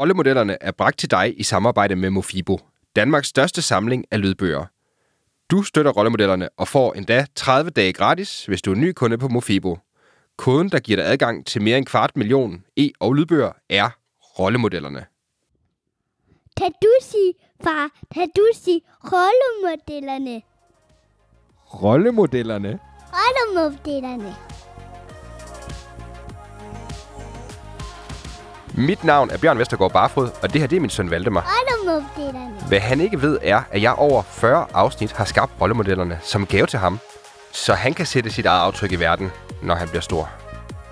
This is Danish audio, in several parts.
Rollemodellerne er bragt til dig i samarbejde med Mofibo, Danmarks største samling af lydbøger. Du støtter rollemodellerne og får endda 30 dage gratis, hvis du er ny kunde på Mofibo. Koden, der giver dig adgang til mere end kvart million e- og lydbøger, er rollemodellerne. Kan du sige, far, kan du sige rollemodellerne? Rollemodellerne? Rollemodellerne. Mit navn er Bjørn Vestergaard Barfod, og det her det er min søn Valdemar. Hvad han ikke ved er, at jeg over 40 afsnit har skabt rollemodellerne som gave til ham, så han kan sætte sit eget aftryk i verden, når han bliver stor.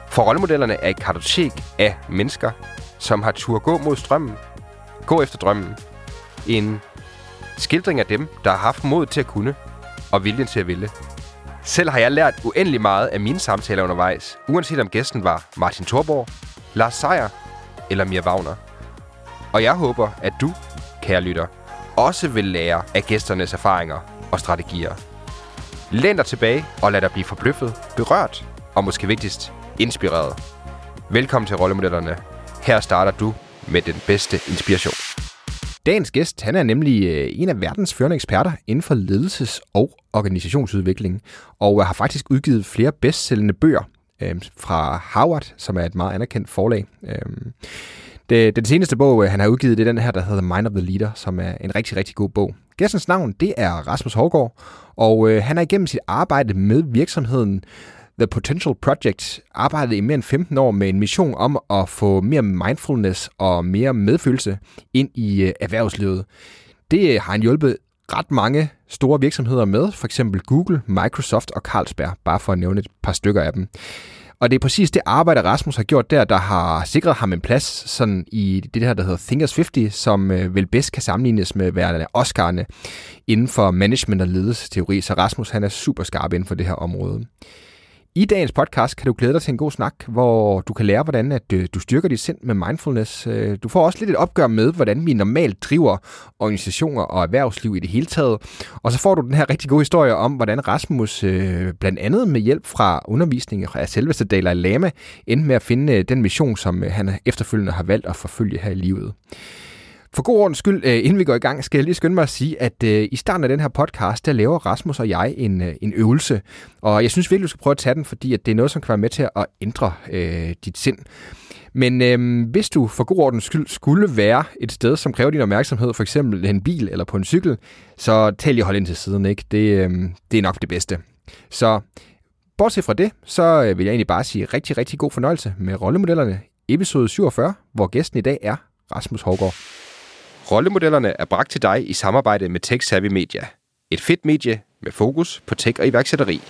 For rollemodellerne er et kartotek af mennesker, som har tur gå mod strømmen, gå efter drømmen. En skildring af dem, der har haft mod til at kunne og viljen til at ville. Selv har jeg lært uendelig meget af mine samtaler undervejs, uanset om gæsten var Martin Thorborg, Lars Seier eller Mia Wagner. Og jeg håber, at du, kære lytter, også vil lære af gæsternes erfaringer og strategier. Læn dig tilbage og lad dig blive forbløffet, berørt og måske vigtigst, inspireret. Velkommen til Rollemodellerne. Her starter du med den bedste inspiration. Dagens gæst han er nemlig øh, en af verdens førende eksperter inden for ledelses- og organisationsudvikling, og øh, har faktisk udgivet flere bedstsellende bøger øh, fra Harvard, som er et meget anerkendt forlag. Øh, det, den seneste bog, øh, han har udgivet, det er den her, der hedder Mind of the Leader, som er en rigtig, rigtig god bog. Gæstens navn, det er Rasmus Hårgaard, og øh, han har igennem sit arbejde med virksomheden The Potential Project arbejdet i mere end 15 år med en mission om at få mere mindfulness og mere medfølelse ind i øh, erhvervslivet. Det øh, har han hjulpet ret mange store virksomheder med, for eksempel Google, Microsoft og Carlsberg, bare for at nævne et par stykker af dem. Og det er præcis det arbejde, Rasmus har gjort der, der har sikret ham en plads sådan i det her, der hedder Thinkers 50, som øh, vel bedst kan sammenlignes med værende Oscar'ne inden for management og ledelsesteori. Så Rasmus han er super skarp inden for det her område. I dagens podcast kan du glæde dig til en god snak, hvor du kan lære, hvordan at øh, du styrker dit sind med mindfulness. Øh, du får også lidt et opgør med, hvordan vi normalt driver organisationer og erhvervsliv i det hele taget. Og så får du den her rigtig gode historie om, hvordan Rasmus øh, blandt andet med hjælp fra undervisning af selveste Dalai Lama endte med at finde den mission, som han efterfølgende har valgt at forfølge her i livet. For god ordens skyld, øh, inden vi går i gang, skal jeg lige skynde mig at sige, at øh, i starten af den her podcast, der laver Rasmus og jeg en, øh, en øvelse. Og jeg synes virkelig, du skal prøve at tage den, fordi at det er noget, som kan være med til at ændre øh, dit sind. Men øh, hvis du for god ordens skyld skulle være et sted, som kræver din opmærksomhed, for eksempel en bil eller på en cykel, så tag lige hold ind til siden. Ikke? Det, øh, det er nok det bedste. Så bortset fra det, så vil jeg egentlig bare sige rigtig, rigtig god fornøjelse med rollemodellerne episode 47, hvor gæsten i dag er Rasmus Hågaard. Rollemodellerne er bragt til dig i samarbejde med Tech Savvy Media. Et fedt medie med fokus på tech og iværksætteri.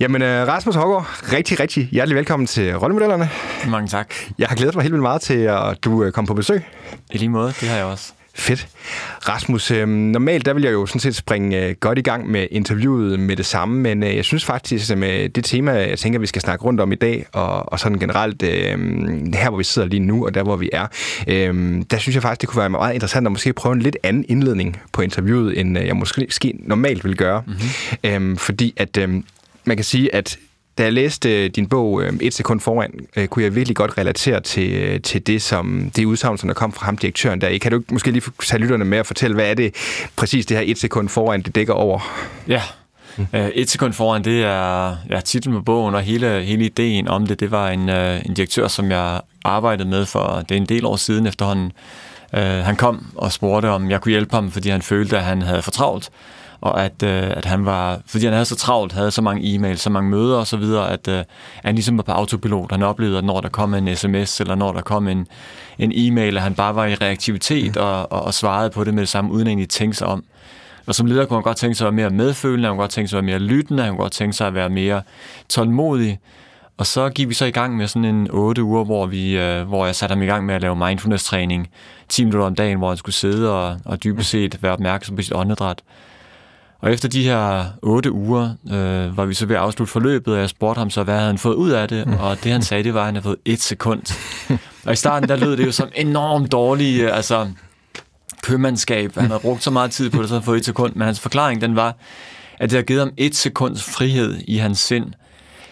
Jamen, øh, Rasmus Hågaard, rigtig, rigtig hjertelig velkommen til Rollemodellerne. Mange tak. Jeg har glædet mig helt vildt meget til, at du øh, kom på besøg. I lige måde, det har jeg også. Fedt. Rasmus, øh, normalt der vil jeg jo sådan set springe øh, godt i gang med interviewet med det samme, men øh, jeg synes faktisk, at med det tema, jeg tænker, vi skal snakke rundt om i dag, og, og sådan generelt øh, her, hvor vi sidder lige nu, og der, hvor vi er, øh, der synes jeg faktisk, det kunne være meget interessant at måske prøve en lidt anden indledning på interviewet, end øh, jeg måske normalt vil gøre. Mm-hmm. Øh, fordi at øh, man kan sige, at da jeg læste din bog Et sekund foran, kunne jeg virkelig godt relatere til, til det, som det udsagn, som der kom fra ham, direktøren der. Kan du måske lige tage lytterne med og fortælle, hvad er det præcis det her et sekund foran, det dækker over? Ja, mm. et sekund foran, det er ja, titlen på bogen, og hele, hele ideen om det, det var en, en direktør, som jeg arbejdede med for, det er en del år siden efterhånden. Han kom og spurgte, om jeg kunne hjælpe ham, fordi han følte, at han havde for travlt og at, øh, at han var, fordi han havde så travlt, havde så mange e-mails, så mange møder og så videre, at øh, han ligesom var på autopilot. Han oplevede, at når der kom en sms, eller når der kom en, en e-mail, at han bare var i reaktivitet og, og, og svarede på det med det samme, uden egentlig tænke sig om. Og som leder kunne han godt tænke sig at være mere medfølende, han kunne godt tænke sig at være mere lyttende, han kunne godt tænke sig at være mere tålmodig. Og så gik vi så i gang med sådan en otte uger, hvor, vi, øh, hvor jeg satte ham i gang med at lave mindfulness-træning 10 minutter om dagen, hvor han skulle sidde og, og dybest set være opmærksom på sit åndedræt. Og efter de her otte uger øh, var vi så ved at afslutte forløbet, og jeg spurgte ham så, hvad havde han fået ud af det, og det han sagde, det var, at han havde fået et sekund. Og i starten, der lød det jo som enormt dårlig, altså købmandskab. Han havde brugt så meget tid på det, så han havde fået et sekund, men hans forklaring, den var, at det har givet ham et sekunds frihed i hans sind,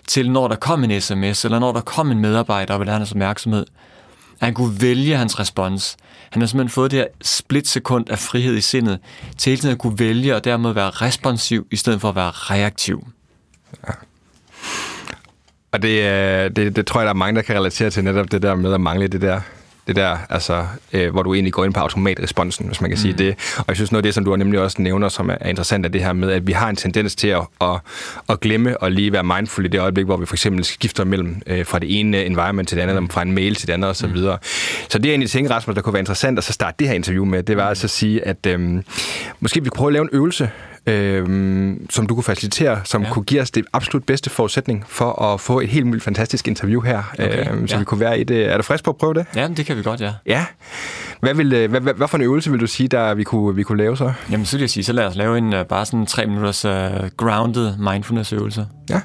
til når der kom en sms, eller når der kom en medarbejder og ville have hans opmærksomhed, at han kunne vælge hans respons. Han har simpelthen fået det her splitsekund af frihed i sindet, til hele tiden at kunne vælge og dermed være responsiv, i stedet for at være reaktiv. Ja. Og det, øh, det, det tror jeg, der er mange, der kan relatere til netop det der med at mangle det der det der, altså, øh, hvor du egentlig går ind på automatresponsen, hvis man kan mm. sige det. Og jeg synes noget af det, som du nemlig også nævner, som er interessant, er det her med, at vi har en tendens til at, at, at glemme og lige være mindful i det øjeblik, hvor vi for eksempel skifter mellem øh, fra det ene environment til det andet, eller fra en mail til det andet osv. Mm. Så, så det er egentlig tænker, Rasmus, der kunne være interessant at så starte det her interview med, det var mm. altså at sige, at øh, måske vi kunne prøve at lave en øvelse, øh, som du kunne facilitere, som ja. kunne give os det absolut bedste forudsætning for at få et helt muligt fantastisk interview her, okay. øh, så ja. vi kunne være i det. Er du frisk på at prøve det? Ja, det kan vi godt, ja. Ja. Hvad, vil, øh, hvad, hvad, hvad for en øvelse vil du sige, der vi kunne, vi kunne lave så? Jamen, så vil jeg sige, så lad os lave en uh, bare sådan tre minutters uh, grounded mindfulness-øvelse. Ja.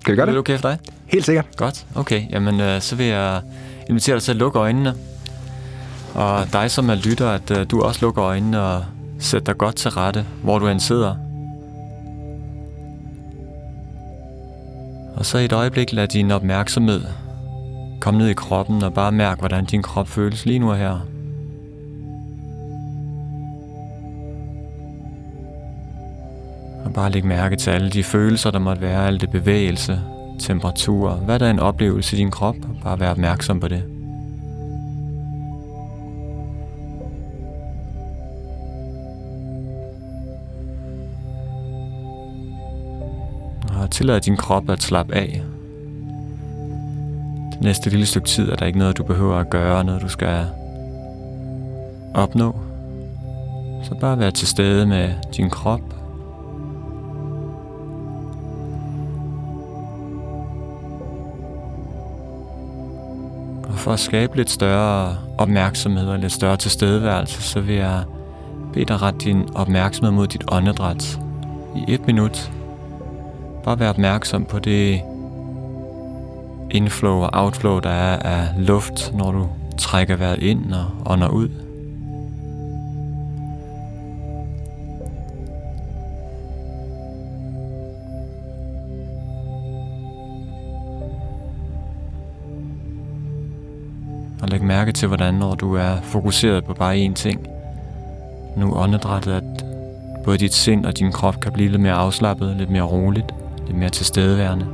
Skal vi gøre det? Er det okay for dig? Helt sikkert. Godt, okay. Jamen, uh, så vil jeg invitere dig til at lukke øjnene. Og dig, som er lytter, at uh, du også lukker øjnene og Sæt dig godt til rette, hvor du end sidder. Og så i et øjeblik lad din opmærksomhed komme ned i kroppen og bare mærk, hvordan din krop føles lige nu her. Og bare læg mærke til alle de følelser, der måtte være, alle det bevægelse, temperatur, hvad der er en oplevelse i din krop, bare vær opmærksom på det. Tillad din krop at slappe af. Det næste lille stykke tid er der ikke noget, du behøver at gøre, noget du skal opnå. Så bare vær til stede med din krop. Og for at skabe lidt større opmærksomhed og lidt større tilstedeværelse, så vil jeg bede dig ret din opmærksomhed mod dit åndedræt i et minut. Bare vær opmærksom på det inflow og outflow, der er af luft, når du trækker vejret ind og ånder ud. Og læg mærke til, hvordan når du er fokuseret på bare én ting, nu åndedrættet, at både dit sind og din krop kan blive lidt mere afslappet, lidt mere roligt lidt mere tilstedeværende.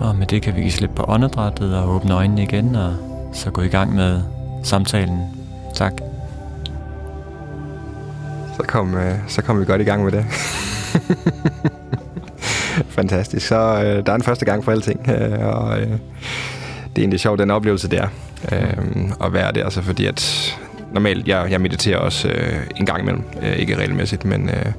Og med det kan vi give slip på åndedrættet og åbne øjnene igen, og så gå i gang med samtalen. Tak. Så kom, øh, så kom vi godt i gang med det. Fantastisk. Så øh, der er en første gang for alting, øh, og øh, det er egentlig sjovt, den oplevelse der, øh, at være der, altså fordi at normalt, jeg, jeg mediterer også øh, en gang imellem, øh, ikke regelmæssigt, men, øh,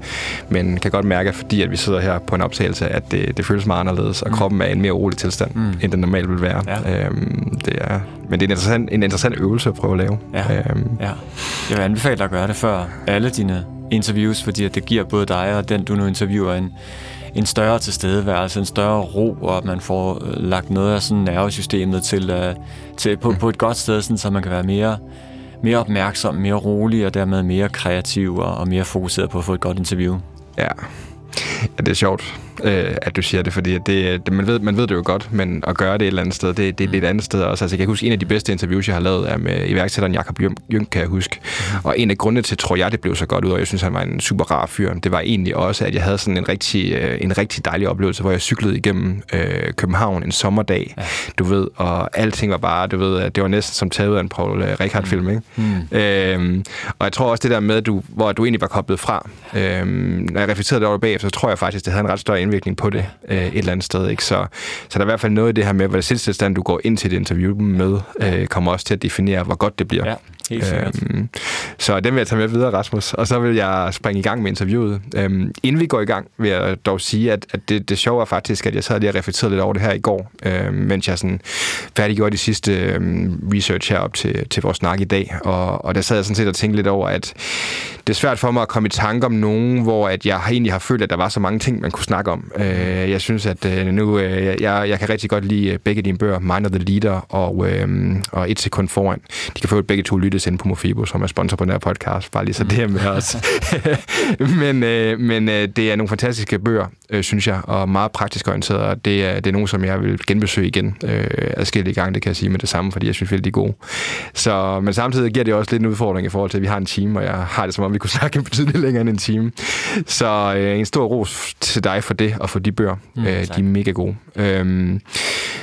men kan godt mærke, at fordi at vi sidder her på en optagelse, at det, det føles meget anderledes, og mm. kroppen er i en mere rolig tilstand, mm. end den normalt vil være. Ja. Øhm, det er, men det er en interessant, en interessant øvelse at prøve at lave. Ja. Øhm. ja. Jeg vil anbefale dig at gøre det før alle dine interviews, fordi at det giver både dig og den, du nu interviewer, en, en større tilstedeværelse, en større ro, og at man får øh, lagt noget af sådan nervesystemet til, uh, til på, på et godt sted, sådan, så man kan være mere, mere opmærksom, mere rolig og dermed mere kreativ og, og mere fokuseret på at få et godt interview. Ja, Ja, det er sjovt, øh, at du siger det, fordi det, det, man, ved, man ved det jo godt, men at gøre det et eller andet sted, det, det er lidt andet sted også. Altså, jeg kan huske, en af de bedste interviews, jeg har lavet, er med iværksætteren Jakob Jynk, kan jeg huske. Mm. Og en af grundene til, tror jeg, det blev så godt ud, og jeg synes, han var en super rar fyr, det var egentlig også, at jeg havde sådan en rigtig, øh, en rigtig dejlig oplevelse, hvor jeg cyklede igennem øh, København en sommerdag, ja. du ved, og alting var bare, du ved, det var næsten som taget af en Paul øh, Rickard-film, mm. ikke? Mm. Øhm, og jeg tror også det der med, du, hvor du egentlig var koblet fra, øhm, når jeg reflekterede det over bagefter, så tror jeg faktisk, det havde en ret større indvirkning på det øh, et eller andet sted. Ikke? Så, så der er i hvert fald noget i det her med, hvad sindstilstand du går ind til et interview med, øh, kommer også til at definere, hvor godt det bliver. Ja. Helt sikkert. Øhm, så den vil jeg tage med videre, Rasmus. Og så vil jeg springe i gang med interviewet. Øhm, inden vi går i gang, vil jeg dog sige, at, at det, det sjove er faktisk, at jeg sad lige og reflekterede lidt over det her i går, øhm, mens jeg sådan færdiggjorde de sidste øhm, research herop til, til vores snak i dag. Og, og der sad jeg sådan set og tænkte lidt over, at det er svært for mig at komme i tanke om nogen, hvor at jeg egentlig har følt, at der var så mange ting, man kunne snakke om. Øh, jeg synes, at øh, nu, øh, jeg, jeg kan rigtig godt lide øh, begge dine bøger, Mind of the Leader og, øh, og Et sekund foran. De kan få begge to lyttes ind på Mofibo, som er sponsor på den her podcast, bare lige så det er med os. men øh, men øh, det er nogle fantastiske bøger, øh, synes jeg, og meget praktisk orienteret, og det er, det er nogle, som jeg vil genbesøge igen øh, adskillige gange, det kan jeg sige med det samme, fordi jeg synes virkelig, de er gode. Så, men samtidig giver det også lidt en udfordring i forhold til, at vi har en time, og jeg har det som om, vi kunne snakke betydeligt længere end en time. Så øh, en stor ros til dig for det, og for de bøger. Mm, øh, de er mega gode. Øhm,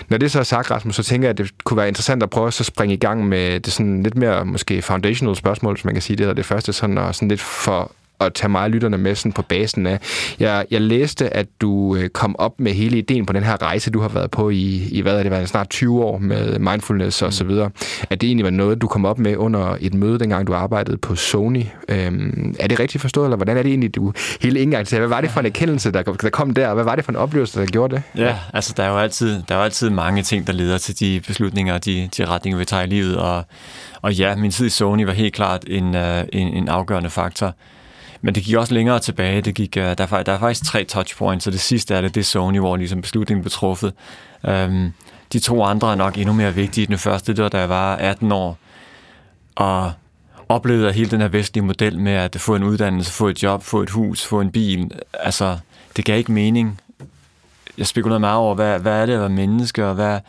når det så er sagt, Rasmus, så tænker jeg, at det kunne være interessant at prøve at så springe i gang med det sådan lidt mere måske foundational spørgsmål, som man kan sige, det eller det første, sådan, og sådan lidt for at tage mig og lytterne med sådan på basen af. Jeg, jeg læste, at du øh, kom op med hele ideen på den her rejse, du har været på i, i hvad er det, været, snart 20 år med mindfulness og så videre. At det egentlig var noget, du kom op med under et møde, dengang du arbejdede på Sony. Øhm, er det rigtigt forstået, eller hvordan er det egentlig, du hele indgang til? Hvad var det for en erkendelse, der, der kom der? Hvad var det for en oplevelse, der gjorde det? Ja, altså der er jo altid, der er jo altid mange ting, der leder til de beslutninger og de, de retninger, vi tager i livet. Og, og ja, min tid i Sony var helt klart en, uh, en, en afgørende faktor. Men det gik også længere tilbage. Det gik, uh, der, er, der er faktisk tre touchpoints, og det sidste er det, det er Sony, hvor ligesom beslutningen blev truffet. Um, de to andre er nok endnu mere vigtige. Den første, det var, da jeg var 18 år, og oplevede hele den her vestlige model med at få en uddannelse, få et job, få et hus, få en bil. Altså, det gav ikke mening. Jeg spekulerede meget over, hvad, hvad er det at være menneske, og hvad,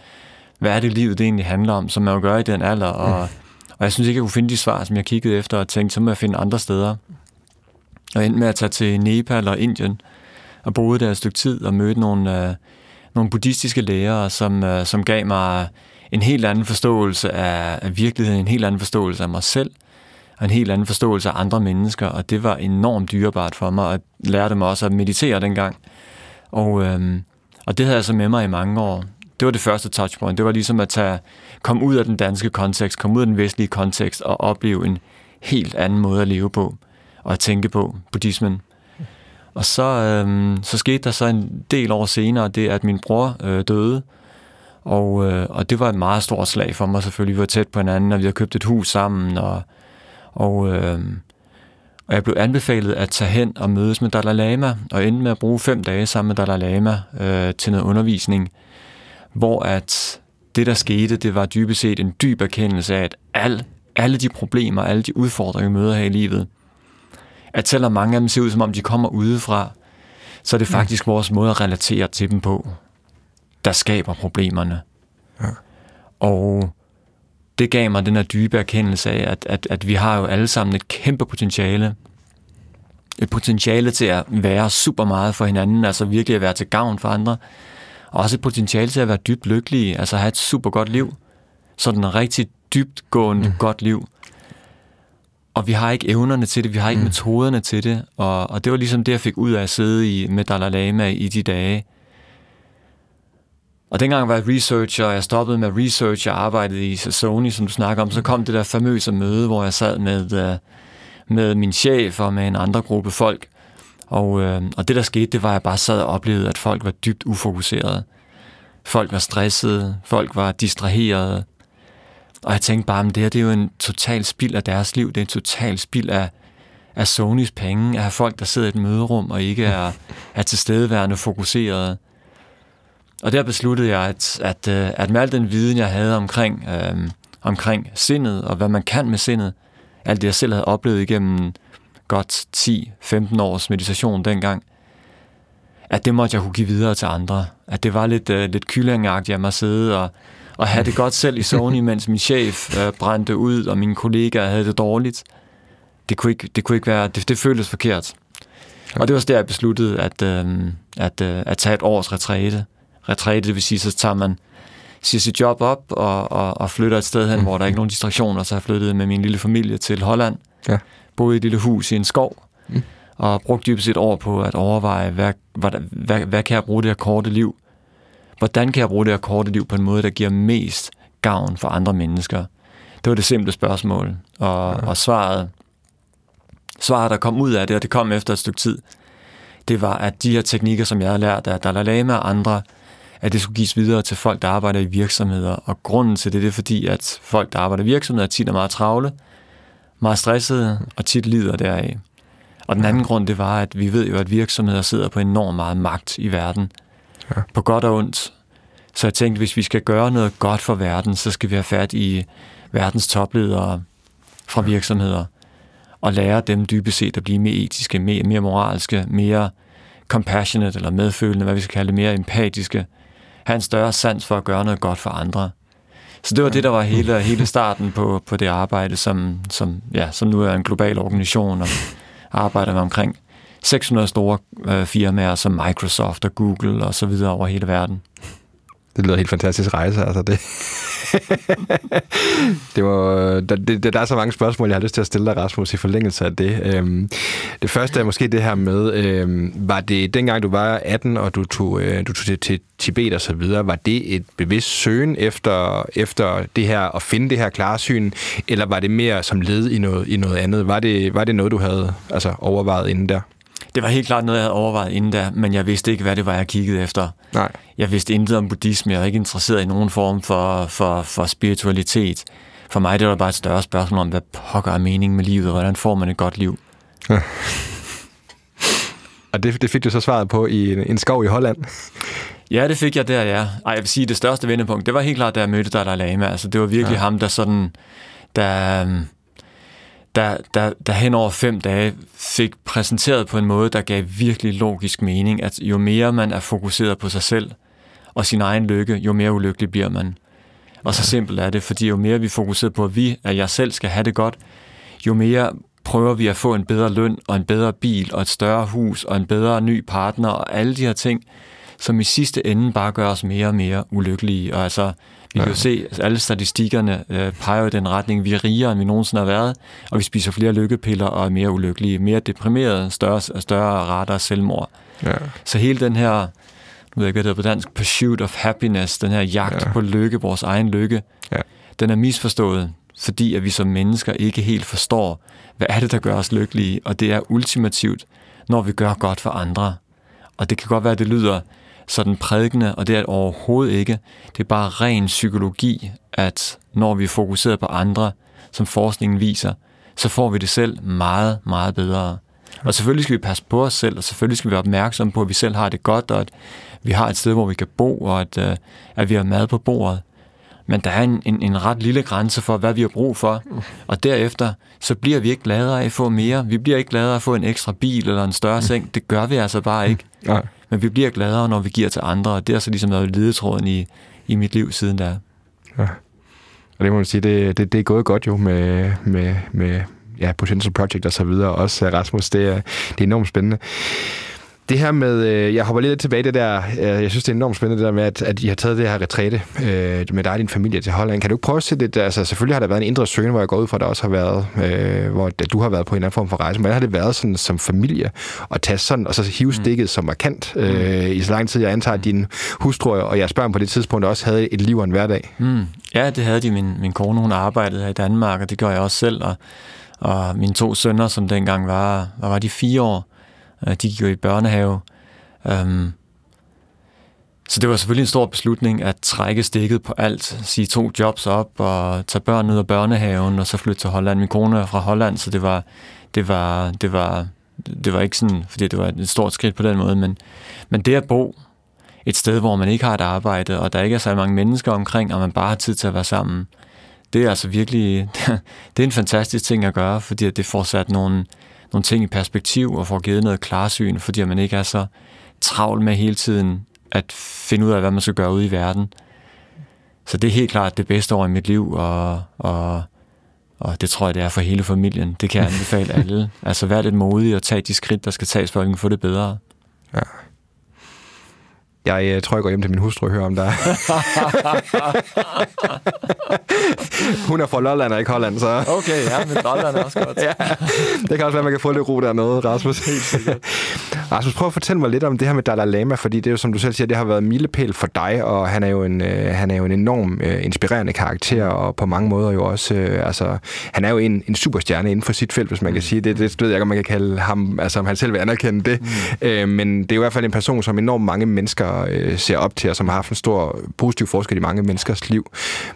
hvad er det livet, det egentlig handler om, som man jo gør i den alder. Og, mm. og jeg synes ikke, jeg kunne finde de svar, som jeg kiggede efter, og tænkte, så må jeg finde andre steder. Og endte med at tage til Nepal og Indien, og boede der et stykke tid, og mødte nogle, øh, nogle buddhistiske lærere, som, øh, som gav mig en helt anden forståelse af, af virkeligheden, en helt anden forståelse af mig selv, og en helt anden forståelse af andre mennesker, og det var enormt dyrebart for mig, og lære lærte mig også at meditere dengang. Og, øh, og det havde jeg så med mig i mange år. Det var det første touchpoint. Det var ligesom at tage, komme ud af den danske kontekst, komme ud af den vestlige kontekst og opleve en helt anden måde at leve på og at tænke på, buddhismen. Og så, øhm, så skete der så en del år senere, det at min bror øh, døde, og, øh, og det var et meget stort slag for mig selvfølgelig. Vi var tæt på hinanden, og vi havde købt et hus sammen, og, og, øh, og jeg blev anbefalet at tage hen og mødes med Dalai Lama, og endte med at bruge fem dage sammen med Dalai Lama øh, til noget undervisning, hvor at det, der skete, det var dybest set en dyb erkendelse af, at al, alle de problemer, alle de udfordringer, vi møder her i livet, at selvom mange af dem ser ud, som om de kommer udefra, så er det faktisk mm. vores måde at relatere til dem på, der skaber problemerne. Ja. Og det gav mig den her dybe erkendelse af, at, at, at vi har jo alle sammen et kæmpe potentiale. Et potentiale til at være super meget for hinanden, altså virkelig at være til gavn for andre. Og også et potentiale til at være dybt lykkelige, altså have et super godt liv. Sådan en rigtig dybt gående mm. godt liv. Og vi har ikke evnerne til det, vi har ikke mm. metoderne til det. Og, og det var ligesom det, jeg fik ud af at sidde i, med Dalai Lama i de dage. Og dengang var jeg researcher, og jeg stoppede med research, jeg arbejdede i Sony, som du snakker om, så kom det der famøse møde, hvor jeg sad med, øh, med min chef og med en andre gruppe folk. Og, øh, og det der skete, det var, at jeg bare sad og oplevede, at folk var dybt ufokuserede. Folk var stressede, folk var distraherede. Og jeg tænkte bare, at det her det er jo en total spild af deres liv. Det er en total spild af, af Sonys penge, at have folk, der sidder i et møderum og ikke er, er tilstedeværende fokuserede. Og der besluttede jeg, at, at, øh, at med al den viden, jeg havde omkring, øh, omkring sindet, og hvad man kan med sindet, alt det, jeg selv havde oplevet igennem godt 10-15 års meditation dengang, at det måtte jeg kunne give videre til andre. At det var lidt, øh, lidt kyllingagtigt af mig at sidde og, og have det godt selv i Sony, mens min chef øh, brændte ud, og mine kollegaer havde det dårligt. Det kunne ikke, det kunne ikke være, det, det føltes forkert. Og det var der, jeg besluttede at, øh, at, øh, at tage et års retræte retræte, det vil sige, så tager man siger sit job op og, og, og flytter et sted hen, mm. hvor der er ikke nogen distraktioner, så jeg flyttet med min lille familie til Holland, ja. boede i et lille hus i en skov, mm. og brugt dybest set år på at overveje, hvad, hvad, hvad, hvad kan jeg bruge det her korte liv? Hvordan kan jeg bruge det her korte liv på en måde, der giver mest gavn for andre mennesker? Det var det simple spørgsmål. Og, ja. og svaret, svaret, der kom ud af det, og det kom efter et stykke tid, det var, at de her teknikker, som jeg har lært af Dalai Lama og andre, at det skulle gives videre til folk, der arbejder i virksomheder. Og grunden til det, det er fordi, at folk, der arbejder i virksomheder, tit er meget travle, meget stressede og tit lider deraf. Og den anden grund, det var, at vi ved jo, at virksomheder sidder på enormt meget magt i verden. Ja. På godt og ondt. Så jeg tænkte, hvis vi skal gøre noget godt for verden, så skal vi have fat i verdens topledere fra virksomheder og lære dem dybest set at blive mere etiske, mere, mere moralske, mere compassionate eller medfølende, hvad vi skal kalde det, mere empatiske, have en større sans for at gøre noget godt for andre. Så det var det, der var hele, hele starten på, på det arbejde, som, som, ja, som nu er en global organisation og arbejder med omkring 600 store øh, firmaer som Microsoft og Google og så videre over hele verden. Det lyder helt fantastisk rejse, altså det. det var, øh, der, det, der er så mange spørgsmål, jeg har lyst til at stille dig, Rasmus, i forlængelse af det. Øhm, det første er måske det her med, øhm, var det dengang du var 18, og du tog, øh, du tog til, til Tibet og så videre, var det et bevidst søgen efter, efter det her, at finde det her klarsyn, eller var det mere som led i noget, i noget andet? Var det, var det noget, du havde altså, overvejet inden der? Det var helt klart noget, jeg havde overvejet inden da, men jeg vidste ikke, hvad det var, jeg kiggede efter. Nej. Jeg vidste intet om buddhisme. Jeg var ikke interesseret i nogen form for, for, for spiritualitet. For mig det var bare et større spørgsmål om, hvad pokker er meningen med livet, og hvordan får man et godt liv. Ja. og det, det fik du så svaret på i en, en skov i Holland? Ja, det fik jeg der, ja. Ej, jeg vil sige, det største vendepunkt, det var helt klart, da jeg mødte Dalai Lama. Altså, det var virkelig ja. ham, der sådan, der, der, der, der hen over fem dage fik præsenteret på en måde, der gav virkelig logisk mening, at jo mere man er fokuseret på sig selv og sin egen lykke, jo mere ulykkelig bliver man. Og så simpelt er det, fordi jo mere vi fokuserer på, at vi, at jeg selv skal have det godt, jo mere prøver vi at få en bedre løn og en bedre bil og et større hus og en bedre ny partner og alle de her ting, som i sidste ende bare gør os mere og mere ulykkelige. Og altså, vi kan jo se, at alle statistikkerne øh, peger i den retning, vi er rigere, end vi nogensinde har været, og vi spiser flere lykkepiller og er mere ulykkelige, mere deprimerede, større, større rater af selvmord. Ja. Så hele den her, nu ved jeg ikke, hvad det hedder på dansk, pursuit of happiness, den her jagt ja. på lykke, vores egen lykke, ja. den er misforstået, fordi at vi som mennesker ikke helt forstår, hvad er det, der gør os lykkelige, og det er ultimativt, når vi gør godt for andre. Og det kan godt være, at det lyder sådan prædikende, og det er det overhovedet ikke. Det er bare ren psykologi, at når vi er fokuseret på andre, som forskningen viser, så får vi det selv meget, meget bedre. Og selvfølgelig skal vi passe på os selv, og selvfølgelig skal vi være opmærksomme på, at vi selv har det godt, og at vi har et sted, hvor vi kan bo, og at, øh, at vi har mad på bordet. Men der er en, en, en ret lille grænse for, hvad vi har brug for. Og derefter, så bliver vi ikke gladere af at få mere. Vi bliver ikke gladere af at få en ekstra bil eller en større seng. Det gør vi altså bare ikke. Nej. Men vi bliver gladere, når vi giver til andre, og det har så ligesom været ledetråden i, i mit liv siden da. Ja. Og det må man sige, det, det, det er gået godt jo med, med, med ja, Potential Project og så videre. Også Rasmus, det er, det er enormt spændende. Det her med, øh, jeg hopper lidt tilbage det der, øh, jeg synes, det er enormt spændende det der med, at, at I har taget det her retræte øh, med dig og din familie til Holland. Kan du ikke prøve at se det, altså selvfølgelig har der været en indre søgen, hvor jeg går ud fra, at der også har været, øh, hvor du har været på en eller anden form for rejse, men har det været sådan som familie at tage sådan, og så hive mm. stikket mm. som markant øh, i så lang tid, jeg antager, at din hustru og jeres børn på det tidspunkt også havde et liv og en hverdag? Mm. Ja, det havde de. Min, min kone, hun arbejdede her i Danmark, og det gør jeg også selv, og, og mine to sønner, som dengang var, hvad var de fire år, Øh, de gik jo i børnehave. Øhm, så det var selvfølgelig en stor beslutning at trække stikket på alt, sige to jobs op og tage børn ud af børnehaven og så flytte til Holland. Min kone er fra Holland, så det var, det var, det var, det var ikke sådan, fordi det var et stort skridt på den måde, men, men det at bo et sted, hvor man ikke har et arbejde, og der ikke er så mange mennesker omkring, og man bare har tid til at være sammen, det er altså virkelig, det er en fantastisk ting at gøre, fordi det får sat nogle, nogle ting i perspektiv og får givet noget klarsyn, fordi man ikke er så travl med hele tiden at finde ud af, hvad man skal gøre ude i verden. Så det er helt klart det bedste år i mit liv, og, og, og det tror jeg, det er for hele familien. Det kan jeg anbefale alle. Altså vær lidt modig og tage de skridt, der skal tages, for at kan få det bedre. Ja. Jeg øh, tror, jeg går hjem til min hustru og hører om dig. Hun er fra Lolland og ikke Holland, så... Okay, ja, men Lolland er også godt. ja, det kan også være, man kan få lidt ro dernede, Rasmus. Helt sikkert. Rasmus, prøv at fortælle mig lidt om det her med Dalai Lama, fordi det er jo, som du selv siger, det har været en milepæl for dig, og han er jo en, øh, han er jo en enorm øh, inspirerende karakter, og på mange måder jo også, øh, altså, han er jo en, en superstjerne inden for sit felt, hvis man kan sige det. Det ved jeg ikke, om man kan kalde ham, altså om han selv vil anerkende det. Mm. Øh, men det er jo i hvert fald en person, som enormt mange mennesker øh, ser op til, og som har haft en stor positiv forskel i mange menneskers liv.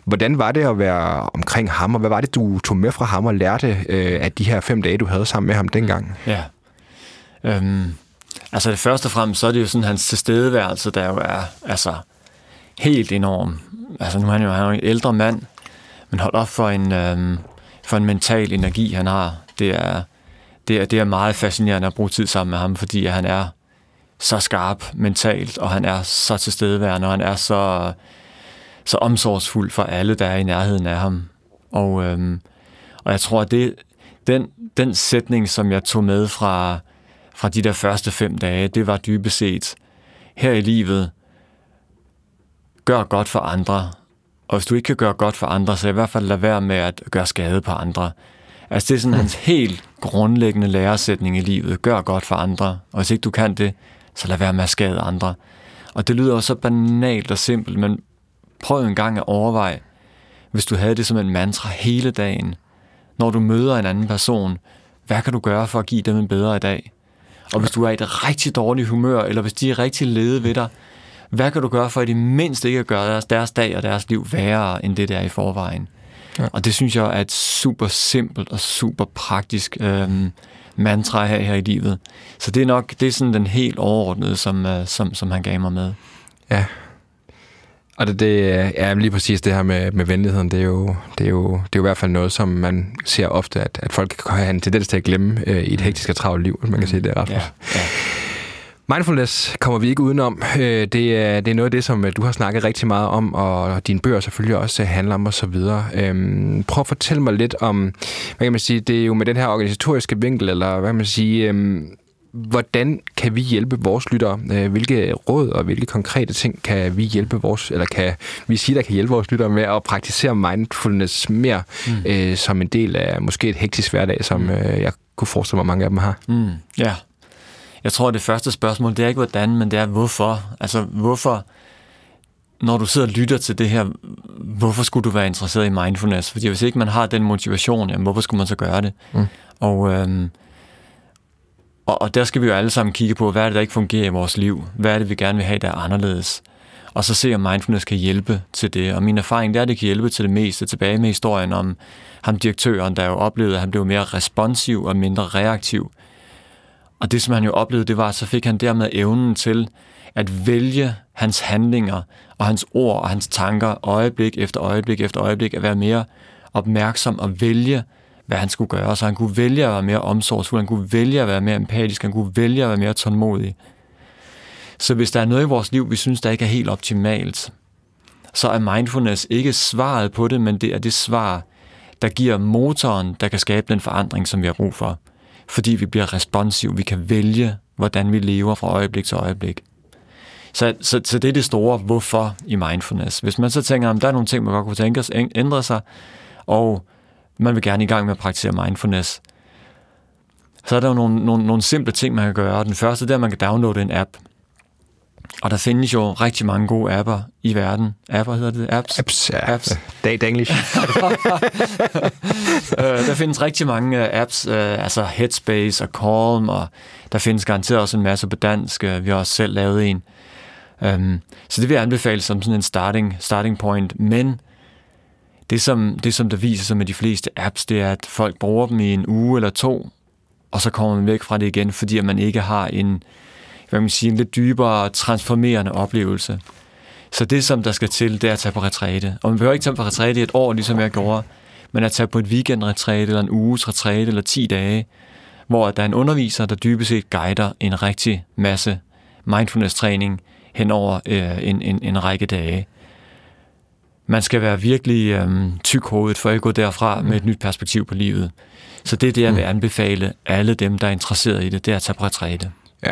Hvordan var det at være omkring ham, og hvad var det, du tog med fra ham og lærte øh, af de her fem dage, du havde sammen med ham dengang? Ja. Øhm, altså det første og fremmest, så er det jo sådan hans tilstedeværelse, der jo er altså, helt enorm. Altså nu er han jo, han er jo en ældre mand, men hold op for en, øhm, for en mental energi, han har. Det er, det, er, det er meget fascinerende at bruge tid sammen med ham, fordi han er så skarp mentalt, og han er så tilstedeværende, og han er så, så omsorgsfuld for alle, der er i nærheden af ham. Og, øhm, og jeg tror, at det, den, den sætning, som jeg tog med fra, fra de der første fem dage, det var dybest set, her i livet, gør godt for andre. Og hvis du ikke kan gøre godt for andre, så i hvert fald lad være med at gøre skade på andre. Altså det er sådan hans helt grundlæggende læresætning i livet. Gør godt for andre. Og hvis ikke du kan det, så lad være med at skade andre. Og det lyder jo så banalt og simpelt, men prøv en gang at overveje, hvis du havde det som en mantra hele dagen. Når du møder en anden person, hvad kan du gøre for at give dem en bedre dag? Og hvis du er i et rigtig dårligt humør, eller hvis de er rigtig lede ved dig, hvad kan du gøre for at i det mindste ikke at gøre deres, deres dag og deres liv værre, end det der er i forvejen? Ja. Og det synes jeg er et super simpelt og super praktisk øhm, mantra her, her i livet. Så det er nok det er sådan den helt overordnede, som, øh, som, som han gav mig med. Ja, og det, det er lige præcis det her med, med venligheden, det er, jo, det, er jo, det er jo i hvert fald noget, som man ser ofte, at, at folk kan have en tendens til at glemme øh, i et hektisk og travlt liv, hvis man kan sige det, Rasmus. Ja, ja. Mindfulness kommer vi ikke udenom. Øh, det er, det er noget af det, som øh, du har snakket rigtig meget om, og dine bøger selvfølgelig også handler om osv. Øhm, prøv at fortælle mig lidt om, hvad kan man sige, det er jo med den her organisatoriske vinkel, eller hvad kan man sige, øhm, hvordan kan vi hjælpe vores lyttere? Øh, hvilke råd og hvilke konkrete ting kan vi hjælpe vores, eller kan vi sige, der kan hjælpe vores lyttere med at praktisere mindfulness mere mm. øh, som en del af måske et hektisk hverdag, som mm. øh, jeg kunne forestille mig, mange af dem har? Mm. Ja. Jeg tror, det første spørgsmål, det er ikke hvordan, men det er hvorfor. Altså, hvorfor, når du sidder og lytter til det her, hvorfor skulle du være interesseret i mindfulness? Fordi hvis ikke man har den motivation, jamen, hvorfor skulle man så gøre det? Mm. Og øhm, og, og der skal vi jo alle sammen kigge på, hvad er det, der ikke fungerer i vores liv? Hvad er det, vi gerne vil have, der er anderledes? Og så se, om mindfulness kan hjælpe til det. Og min erfaring det er, at det kan hjælpe til det meste. Tilbage med historien om ham direktøren, der jo oplevede, at han blev mere responsiv og mindre reaktiv. Og det, som han jo oplevede, det var, at så fik han dermed evnen til at vælge hans handlinger og hans ord og hans tanker øjeblik efter øjeblik efter øjeblik, at være mere opmærksom og vælge hvad han skulle gøre. Så han kunne vælge at være mere omsorgsfuld, han kunne vælge at være mere empatisk, han kunne vælge at være mere tålmodig. Så hvis der er noget i vores liv, vi synes, der ikke er helt optimalt, så er mindfulness ikke svaret på det, men det er det svar, der giver motoren, der kan skabe den forandring, som vi har brug for. Fordi vi bliver responsive, vi kan vælge, hvordan vi lever fra øjeblik til øjeblik. Så, så, så det er det store hvorfor i mindfulness. Hvis man så tænker, at der er nogle ting, man godt kunne tænke os ændre sig, og man vil gerne i gang med at praktisere mindfulness, så er der jo nogle, nogle, nogle simple ting, man kan gøre. Den første det er, at man kan downloade en app. Og der findes jo rigtig mange gode apper i verden. Apper hedder det? Apps? Apps, ja. Apps. Dag English. Øh, der findes rigtig mange øh, apps, øh, altså Headspace og Calm, og der findes garanteret også en masse på dansk. Vi har også selv lavet en. Um, så det vil jeg anbefale som sådan en starting, starting point. Men det som, det, som der viser sig med de fleste apps, det er, at folk bruger dem i en uge eller to, og så kommer man væk fra det igen, fordi man ikke har en, hvad man siger, en lidt dybere, transformerende oplevelse. Så det, som der skal til, det er at tage på retræte. Og man behøver ikke tage på retræte i et år, ligesom jeg gjorde, men at tage på et weekendretræte, eller en uges retræte, eller 10 dage, hvor der er en underviser, der dybest set guider en rigtig masse mindfulness-træning hen over øh, en, en, en række dage man skal være virkelig øhm, tykhovedet for at gå derfra med et nyt perspektiv på livet. Så det er det, jeg vil mm. anbefale alle dem, der er interesseret i det, det er at tage på retræte. Ja.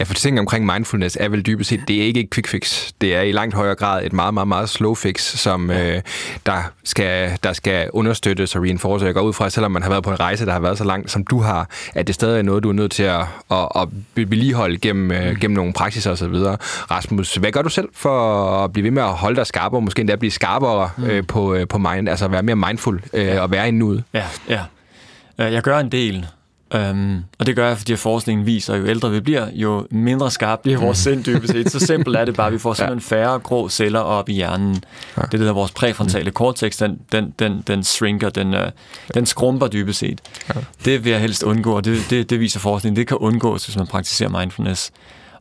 Ja, for ting omkring mindfulness er vel dybest set, det er ikke et quick fix. Det er i langt højere grad et meget, meget, meget slow fix, som øh, der, skal, der skal understøttes og reinforce. Jeg går ud fra, selvom man har været på en rejse, der har været så langt, som du har, at det stadig er noget, du er nødt til at, at, at vedligeholde gennem, øh, gennem nogle praksiser osv. Rasmus, hvad gør du selv for at blive ved med at holde dig skarpere, måske endda blive skarpere øh, på, øh, på mind, altså være mere mindful øh, og være i nuet? Ja, ja. Øh, Jeg gør en del, øhm, og det gør jeg, fordi forskningen viser, at jo ældre vi bliver, jo mindre skarp bliver vores sind dybest set. Så simpelt er det bare, at vi får simpelthen færre grå celler op i hjernen. Det er det, der vores præfrontale cortex, den, den, den, den shrinker, den, øh, den skrumper dybest set. Det vil jeg helst undgå, og det, det, det viser forskningen. Det kan undgås, hvis man praktiserer mindfulness.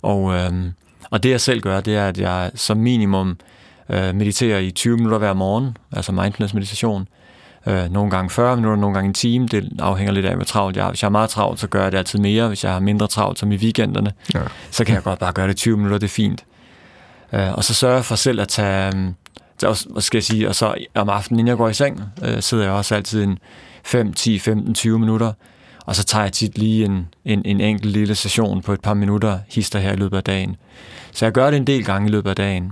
Og, øhm, og det jeg selv gør, det er, at jeg som minimum øh, mediterer i 20 minutter hver morgen, altså mindfulness meditation. Øh, nogle gange 40 minutter, nogle gange en time. Det afhænger lidt af, hvor travlt jeg har. Hvis jeg har meget travlt, så gør jeg det altid mere. Hvis jeg har mindre travlt, som i weekenderne, Ja. så kan jeg godt bare gøre det 20 minutter, det er fint. Øh, og så sørger jeg for selv at tage, øhm, hvad skal jeg sige, og så om aftenen, inden jeg går i seng, øh, sidder jeg også altid en 5, 10, 15, 20 minutter, og så tager jeg tit lige en, en, en enkelt lille session på et par minutter, hister her i løbet af dagen. Så jeg gør det en del gange i løbet af dagen.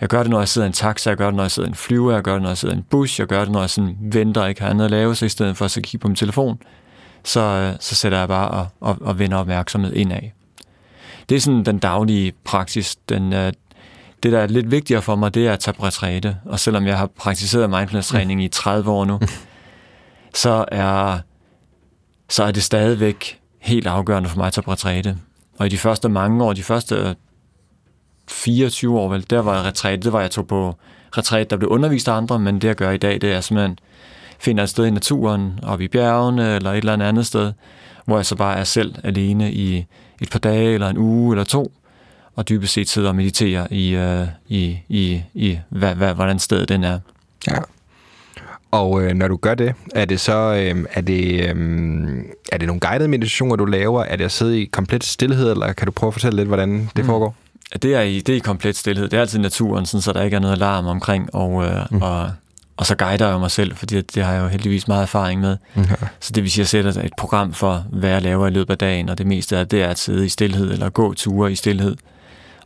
Jeg gør det, når jeg sidder i en taxa, jeg gør det, når jeg sidder i en flyver, jeg gør det, når jeg sidder i en bus, jeg gør det, når jeg sådan venter og ikke har andet at lave, så i stedet for at så kigge på min telefon, så, øh, så sætter jeg bare og, og, og vender opmærksomhed indad. Det er sådan den daglige praksis. Den, øh, det, der er lidt vigtigere for mig, det er at tage på retræte. Og selvom jeg har praktiseret mindfulness-træning i 30 år nu, så er, så er det stadigvæk helt afgørende for mig at tage på retræte. Og i de første mange år, de første 24 år, vel, der var retræte, det var, jeg tog på retræte, der blev undervist af andre, men det jeg gør i dag, det er simpelthen finder et sted i naturen, oppe i bjergene, eller et eller andet andet sted, hvor jeg så bare er selv alene i et par dage, eller en uge, eller to, og dybest set sidder og mediterer i, øh, i, i, i hvad, hvad, hvordan stedet den er. Ja. Og øh, når du gør det, er det så øh, er det, øh, er det nogle guidede meditationer, du laver? Er det at sidde i komplet stillhed, eller kan du prøve at fortælle lidt, hvordan det foregår? Det er i, det er i komplet stillhed. Det er altid naturen, sådan, så der ikke er noget alarm omkring, og, øh, mm. og, og så guider jeg mig selv, fordi det har jeg jo heldigvis meget erfaring med. Ja. Så det vil sige, at jeg sætter et program for, hvad jeg laver i løbet af dagen, og det meste af det er at sidde i stillhed, eller gå ture i stillhed.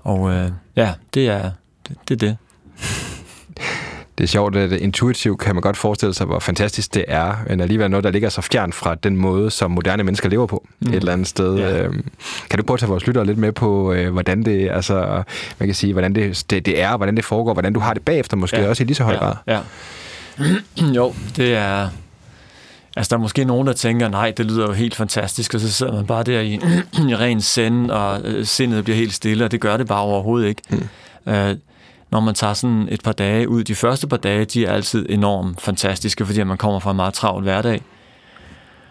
Og øh, ja, det er det. det, er det. Det er sjovt, at intuitivt kan man godt forestille sig, hvor fantastisk det er, men alligevel noget, der ligger så fjern fra den måde, som moderne mennesker lever på mm. et eller andet sted. Ja. Øhm, Kan du prøve at tage vores lyttere lidt med på, øh, hvordan det, altså, man kan sige, hvordan det, det, det er, hvordan det foregår, hvordan du har det bagefter, måske ja. også i lige så høj grad? Ja, ja. jo, det er... Altså, der er måske nogen, der tænker, nej, det lyder jo helt fantastisk, og så sidder man bare der i, i ren send, og øh, sindet bliver helt stille, og det gør det bare overhovedet ikke. Mm. Øh, når man tager sådan et par dage ud, de første par dage, de er altid enormt fantastiske, fordi man kommer fra en meget travl hverdag.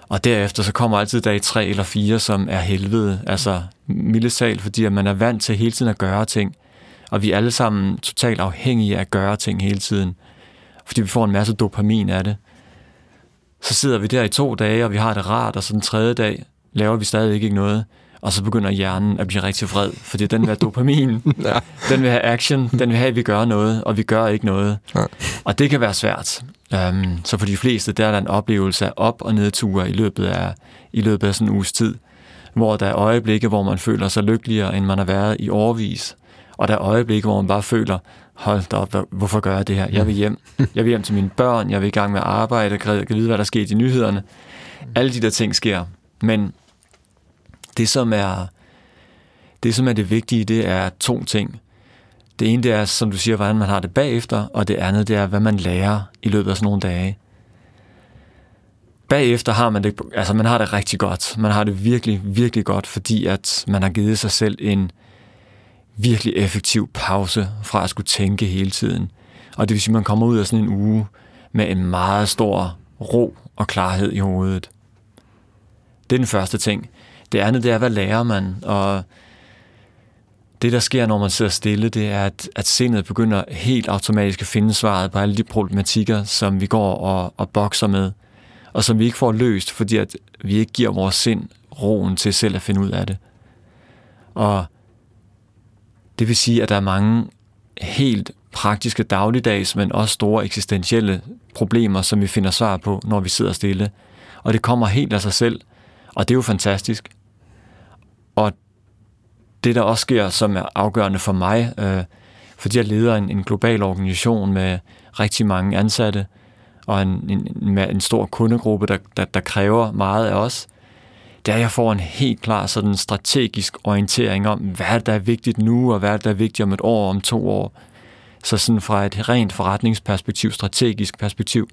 Og derefter så kommer altid dag tre eller fire, som er helvede, altså mildesal, fordi at man er vant til hele tiden at gøre ting. Og vi er alle sammen totalt afhængige af at gøre ting hele tiden, fordi vi får en masse dopamin af det. Så sidder vi der i to dage, og vi har det rart, og så den tredje dag laver vi stadig ikke noget. Og så begynder hjernen at blive rigtig vred, fordi den vil have dopamin, Ja. den vil have action, den vil have, at vi gør noget, og vi gør ikke noget. Ja. Og det kan være svært. Um, så for de fleste, der er der en oplevelse af op- og nedture i løbet af, i løbet af sådan en uges tid, hvor der er øjeblikke, hvor man føler sig lykkeligere, end man har været i årvis. Og der er øjeblikke, hvor man bare føler, hold da op, hvor- hvorfor gør jeg det her? Jeg vil hjem. Jeg vil hjem til mine børn, jeg vil i gang med at arbejde, jeg kan vide, hvad der sker i nyhederne. Alle de der ting sker. Men det, som er det, som er det vigtige, det er to ting. Det ene, det er, som du siger, hvordan man har det bagefter, og det andet, det er, hvad man lærer i løbet af sådan nogle dage. Bagefter har man det, altså man har det rigtig godt. Man har det virkelig, virkelig godt, fordi at man har givet sig selv en virkelig effektiv pause fra at skulle tænke hele tiden. Og det vil sige, at man kommer ud af sådan en uge med en meget stor ro og klarhed i hovedet. Det er den første ting. Det andet, det er, hvad lærer man? Og det, der sker, når man sidder stille, det er, at, at sindet begynder helt automatisk at finde svaret på alle de problematikker, som vi går og, og bokser med, og som vi ikke får løst, fordi at vi ikke giver vores sind roen til selv at finde ud af det. Og det vil sige, at der er mange helt praktiske dagligdags, men også store eksistentielle problemer, som vi finder svar på, når vi sidder stille. Og det kommer helt af sig selv, og det er jo fantastisk. Og det, der også sker, som er afgørende for mig, øh, fordi jeg leder en, en global organisation med rigtig mange ansatte, og en, en, en, en stor kundegruppe, der, der, der kræver meget af os, det er, at jeg får en helt klar sådan strategisk orientering om, hvad der er vigtigt nu, og hvad der er vigtigt om et år, om to år. Så sådan fra et rent forretningsperspektiv, strategisk perspektiv,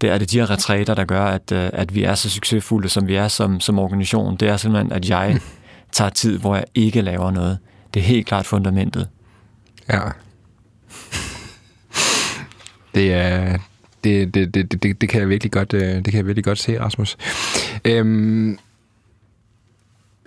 det er det de her retræter, der gør, at, øh, at vi er så succesfulde, som vi er som, som organisation. Det er simpelthen, at jeg tager tid, hvor jeg ikke laver noget. Det er helt klart fundamentet. Ja. Det er... Det, det, det, det, det, kan jeg virkelig godt, øh, det kan jeg virkelig godt se, Rasmus. Øhm,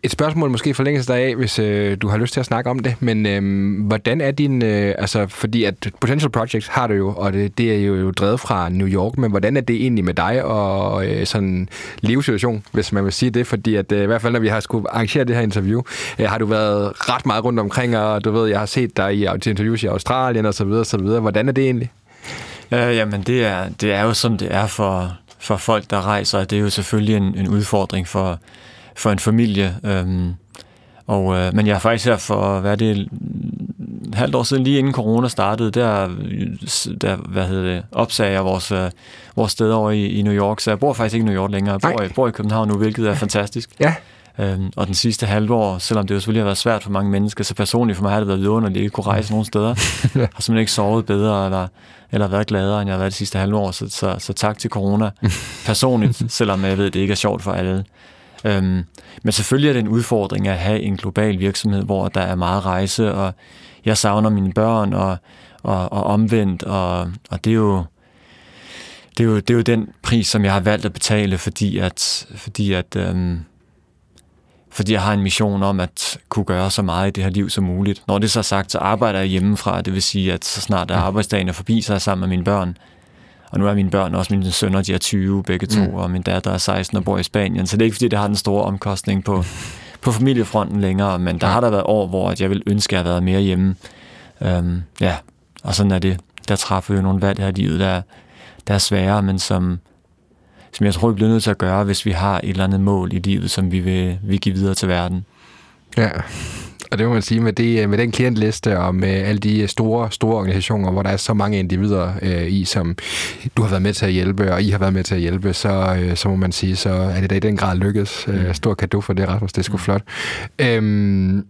et spørgsmål måske forlænges der af, hvis øh, du har lyst til at snakke om det, men øh, hvordan er din, øh, altså fordi at Potential Projects har du jo, og det, det er jo drevet fra New York, men hvordan er det egentlig med dig og øh, sådan livssituation, hvis man vil sige det, fordi at øh, i hvert fald når vi har skulle arrangere det her interview, øh, har du været ret meget rundt omkring, og du ved, jeg har set dig i til interviews i Australien og så videre, og så videre. Hvordan er det egentlig? Øh, jamen det er, det er jo som det er for, for folk, der rejser, det er jo selvfølgelig en, en udfordring for for en familie. Øhm, og, øh, men jeg er faktisk her for, hvad er det, et halvt år siden, lige inden corona startede, der, der hvad hedder det, opsagde jeg vores, øh, vores sted over i, i New York, så jeg bor faktisk ikke i New York længere. Jeg bor, jeg bor i København nu, hvilket er fantastisk. Ja. Øhm, og den sidste halve år, selvom det jo selvfølgelig har været svært for mange mennesker, så personligt for mig har det været vidunderligt at ikke kunne rejse nogen steder. Jeg har simpelthen ikke sovet bedre, eller, eller været gladere, end jeg har været det sidste halve år. Så, så, så tak til corona personligt, selvom jeg ved, at det ikke er sjovt for alle. Øhm, men selvfølgelig er det en udfordring at have en global virksomhed, hvor der er meget rejse, og jeg savner mine børn, og, og, og omvendt, og, og det er jo det er, jo, det er jo den pris, som jeg har valgt at betale, fordi at, fordi at øhm, fordi jeg har en mission om at kunne gøre så meget i det her liv som muligt. Når det så er sagt, så arbejder jeg hjemmefra, det vil sige, at så snart er arbejdsdagen er forbi, så er jeg sammen med mine børn. Og nu er mine børn også, mine sønner, de er 20 begge to, mm. og min datter er 16 og bor i Spanien. Så det er ikke, fordi det har den store omkostning på, på familiefronten længere, men der ja. har der været år, hvor jeg vil ønske, at jeg havde været mere hjemme. Øhm, ja, og sådan er det. Der træffer jo nogle valg her i livet, der, der er svære, men som, som jeg tror, vi bliver nødt til at gøre, hvis vi har et eller andet mål i livet, som vi vil, vil give videre til verden. Ja, og det må man sige, med, det, med den klientliste og med alle de store, store organisationer, hvor der er så mange individer øh, i, som du har været med til at hjælpe, og I har været med til at hjælpe, så, øh, så må man sige, så er det da i den grad lykkedes. Øh, mm. stor kado for det, Rasmus. Det er sgu mm. flot. Øhm,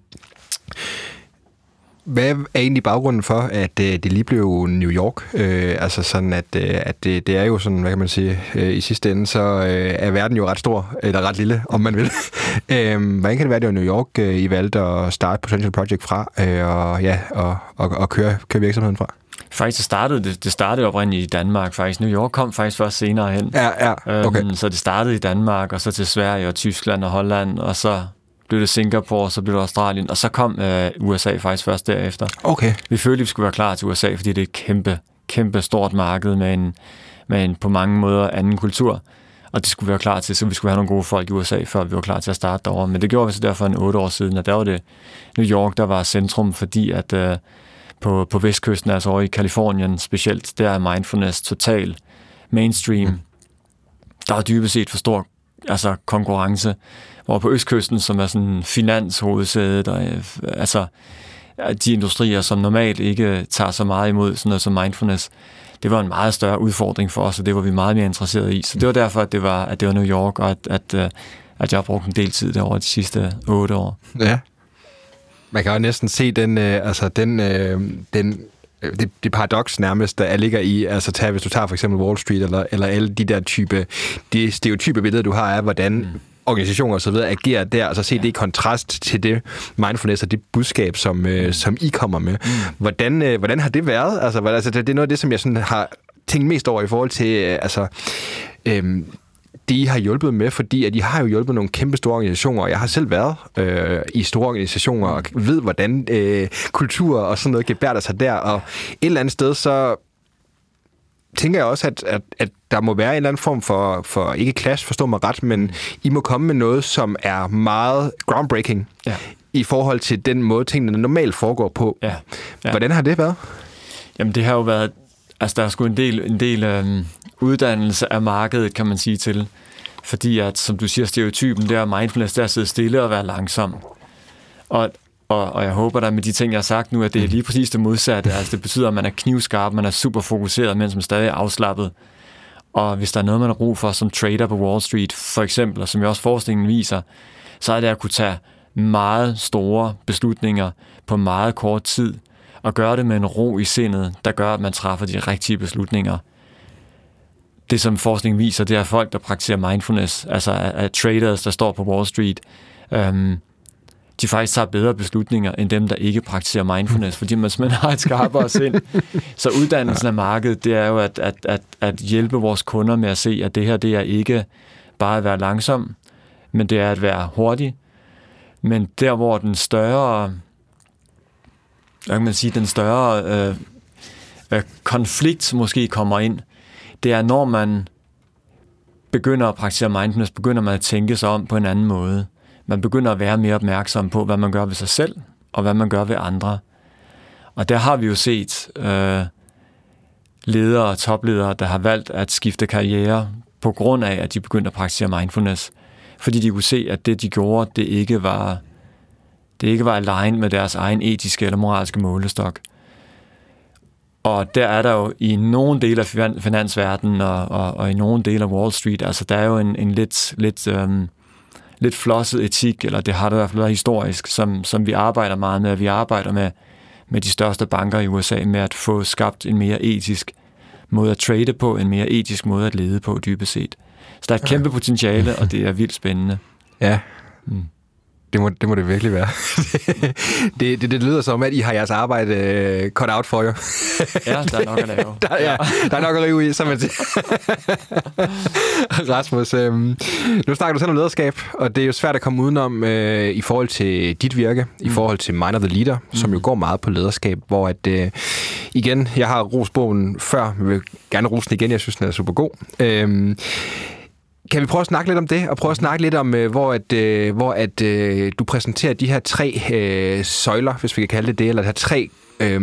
hvad er egentlig baggrunden for, at øh, det lige blev New York? Øh, altså sådan, at, øh, at det, det er jo sådan, hvad kan man sige, øh, i sidste ende, så øh, er verden jo ret stor, eller ret lille, om man vil. øh, hvordan kan det være, at det var New York, øh, I valgte at starte Potential Project fra, øh, og, ja, og, og, og køre, køre virksomheden fra? Faktisk det startede det, det startede oprindeligt i Danmark faktisk. New York kom faktisk først senere hen. Ja, ja, okay. Øhm, så det startede i Danmark, og så til Sverige og Tyskland og Holland, og så blev det Singapore, så blev det Australien, og så kom øh, USA faktisk først derefter. Okay. Vi følte, vi skulle være klar til USA, fordi det er et kæmpe, kæmpe stort marked med en, med en på mange måder anden kultur. Og det skulle vi være klar til, så vi skulle have nogle gode folk i USA, før vi var klar til at starte derovre. Men det gjorde vi så derfor en otte år siden, og der var det New York, der var centrum, fordi at øh, på, på vestkysten, altså over i Kalifornien specielt, der er mindfulness total mainstream. Mm. Der er dybest set for stor altså konkurrence hvor på Østkysten, som er sådan finanshovedsædet, og, øh, altså de industrier, som normalt ikke tager så meget imod sådan noget som mindfulness, det var en meget større udfordring for os, og det var vi meget mere interesseret i. Så det var derfor, at det var, at det var New York, og at, at, øh, at jeg har brugt en del tid derovre de sidste otte år. Ja. Man kan jo næsten se den, øh, altså den, øh, den det, det paradoks nærmest, der ligger i, altså tag, hvis du tager for eksempel Wall Street, eller, eller alle de der type, de stereotype billeder, du har af, hvordan mm organisationer osv. agerer der, og så se ja. det i kontrast til det mindfulness og det budskab, som, øh, mm. som I kommer med. Mm. Hvordan, øh, hvordan har det været? Altså, hvad, altså, det, det er noget af det, som jeg sådan har tænkt mest over i forhold til, øh, altså, øh, det, I har hjulpet med, fordi at I har jo hjulpet nogle kæmpe store organisationer, og jeg har selv været øh, i store organisationer og ved, hvordan øh, kultur og sådan noget gebærder sig der, og et eller andet sted, så tænker jeg også, at, at, at der må være en eller anden form for, for ikke clash, forstå mig ret, men I må komme med noget, som er meget groundbreaking ja. i forhold til den måde, tingene normalt foregår på. Ja. Ja. Hvordan har det været? Jamen, det har jo været... Altså, der er sgu en del, en del um, uddannelse af markedet, kan man sige til. Fordi at, som du siger, stereotypen der, mindfulness, der sidder stille og være langsom. Og og, og jeg håber da med de ting, jeg har sagt nu, at det er lige præcis det modsatte. Altså, det betyder, at man er knivskarp, man er super fokuseret, mens man stadig er afslappet. Og hvis der er noget, man har brug for som trader på Wall Street, for eksempel, og som jo også forskningen viser, så er det at kunne tage meget store beslutninger på meget kort tid, og gøre det med en ro i sindet, der gør, at man træffer de rigtige beslutninger. Det, som forskningen viser, det er folk, der praktiserer mindfulness, altså at traders, der står på Wall Street, øhm, de faktisk tager bedre beslutninger, end dem, der ikke praktiserer mindfulness, fordi man simpelthen har et skarpere sind. Så uddannelsen af markedet, det er jo at, at, at, at hjælpe vores kunder med at se, at det her, det er ikke bare at være langsom, men det er at være hurtig. Men der, hvor den større, hvad kan man sige, den større øh, øh, konflikt måske kommer ind, det er, når man begynder at praktisere mindfulness, begynder man at tænke sig om på en anden måde man begynder at være mere opmærksom på, hvad man gør ved sig selv, og hvad man gør ved andre. Og der har vi jo set øh, ledere og topledere, der har valgt at skifte karriere på grund af, at de begyndte at praktisere mindfulness. Fordi de kunne se, at det, de gjorde, det ikke var, det ikke var aligned med deres egen etiske eller moralske målestok. Og der er der jo i nogle dele af finansverdenen og, og, og i nogle dele af Wall Street, altså der er jo en, en lidt, lidt øhm, lidt flosset etik, eller det har det i hvert fald været historisk, som, som vi arbejder meget med. Vi arbejder med, med de største banker i USA med at få skabt en mere etisk måde at trade på, en mere etisk måde at lede på dybest set. Så der er et kæmpe potentiale, og det er vildt spændende. Ja. Mm. Det må, det må det virkelig være. det, det, det lyder som, at I har jeres arbejde uh, cut out for jer. ja, der er nok at lave. der, ja, der er nok at rive i, som man siger. Rasmus, øhm, nu snakker du selv om lederskab, og det er jo svært at komme udenom øh, i forhold til dit virke, mm. i forhold til Mind of the Leader, mm. som jo går meget på lederskab, hvor at, øh, igen, jeg har rosbogen før, men vil gerne rose den igen, jeg synes, den er super god. Øh, kan vi prøve at snakke lidt om det, og prøve at snakke lidt om, øh, hvor, at, øh, hvor at, øh, du præsenterer de her tre øh, søjler, hvis vi kan kalde det det, eller de her tre øh,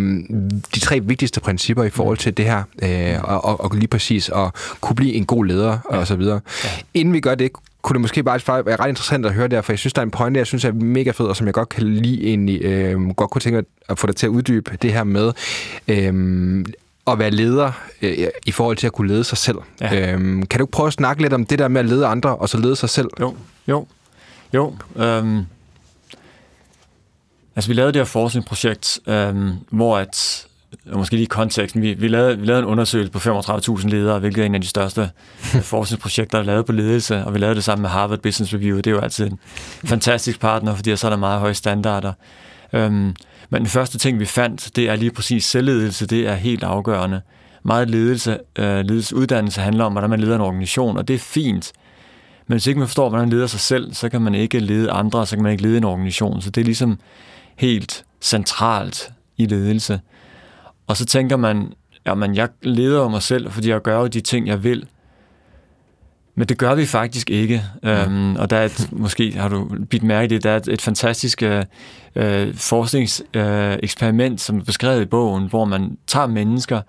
de tre vigtigste principper i forhold til det her, øh, og, og, og lige præcis at kunne blive en god leder ja. og så videre. Ja. Inden vi gør det, kunne det måske bare være ret interessant at høre der, for jeg synes, der er en pointe, jeg synes er mega fed, og som jeg godt kan lide egentlig, øh, godt kunne tænke at få dig til at uddybe det her med, øh, at være leder øh, i forhold til at kunne lede sig selv. Ja. Øhm, kan du prøve at snakke lidt om det der med at lede andre, og så lede sig selv? Jo, jo, jo. Øhm, altså, vi lavede det her forskningsprojekt, øhm, hvor at, måske lige konteksten, vi, vi, lavede, vi lavede en undersøgelse på 35.000 ledere, hvilket er en af de største forskningsprojekter, der er lavet på ledelse, og vi lavede det sammen med Harvard Business Review. Det er jo altid en fantastisk partner, fordi så er der meget høje standarder. Øhm, men den første ting, vi fandt, det er lige præcis selvledelse. Det er helt afgørende. Meget ledelse, øh, ledelsesuddannelse handler om, hvordan man leder en organisation, og det er fint. Men hvis ikke man forstår, hvordan man leder sig selv, så kan man ikke lede andre, så kan man ikke lede en organisation. Så det er ligesom helt centralt i ledelse. Og så tænker man, jamen jeg leder mig selv, fordi jeg gør de ting, jeg vil. Men det gør vi faktisk ikke. Mm. Øhm, og der er et, måske har du bidt mærke i det, der er et, et fantastisk øh, øh forskningseksperiment, øh, som er beskrevet i bogen, hvor man tager mennesker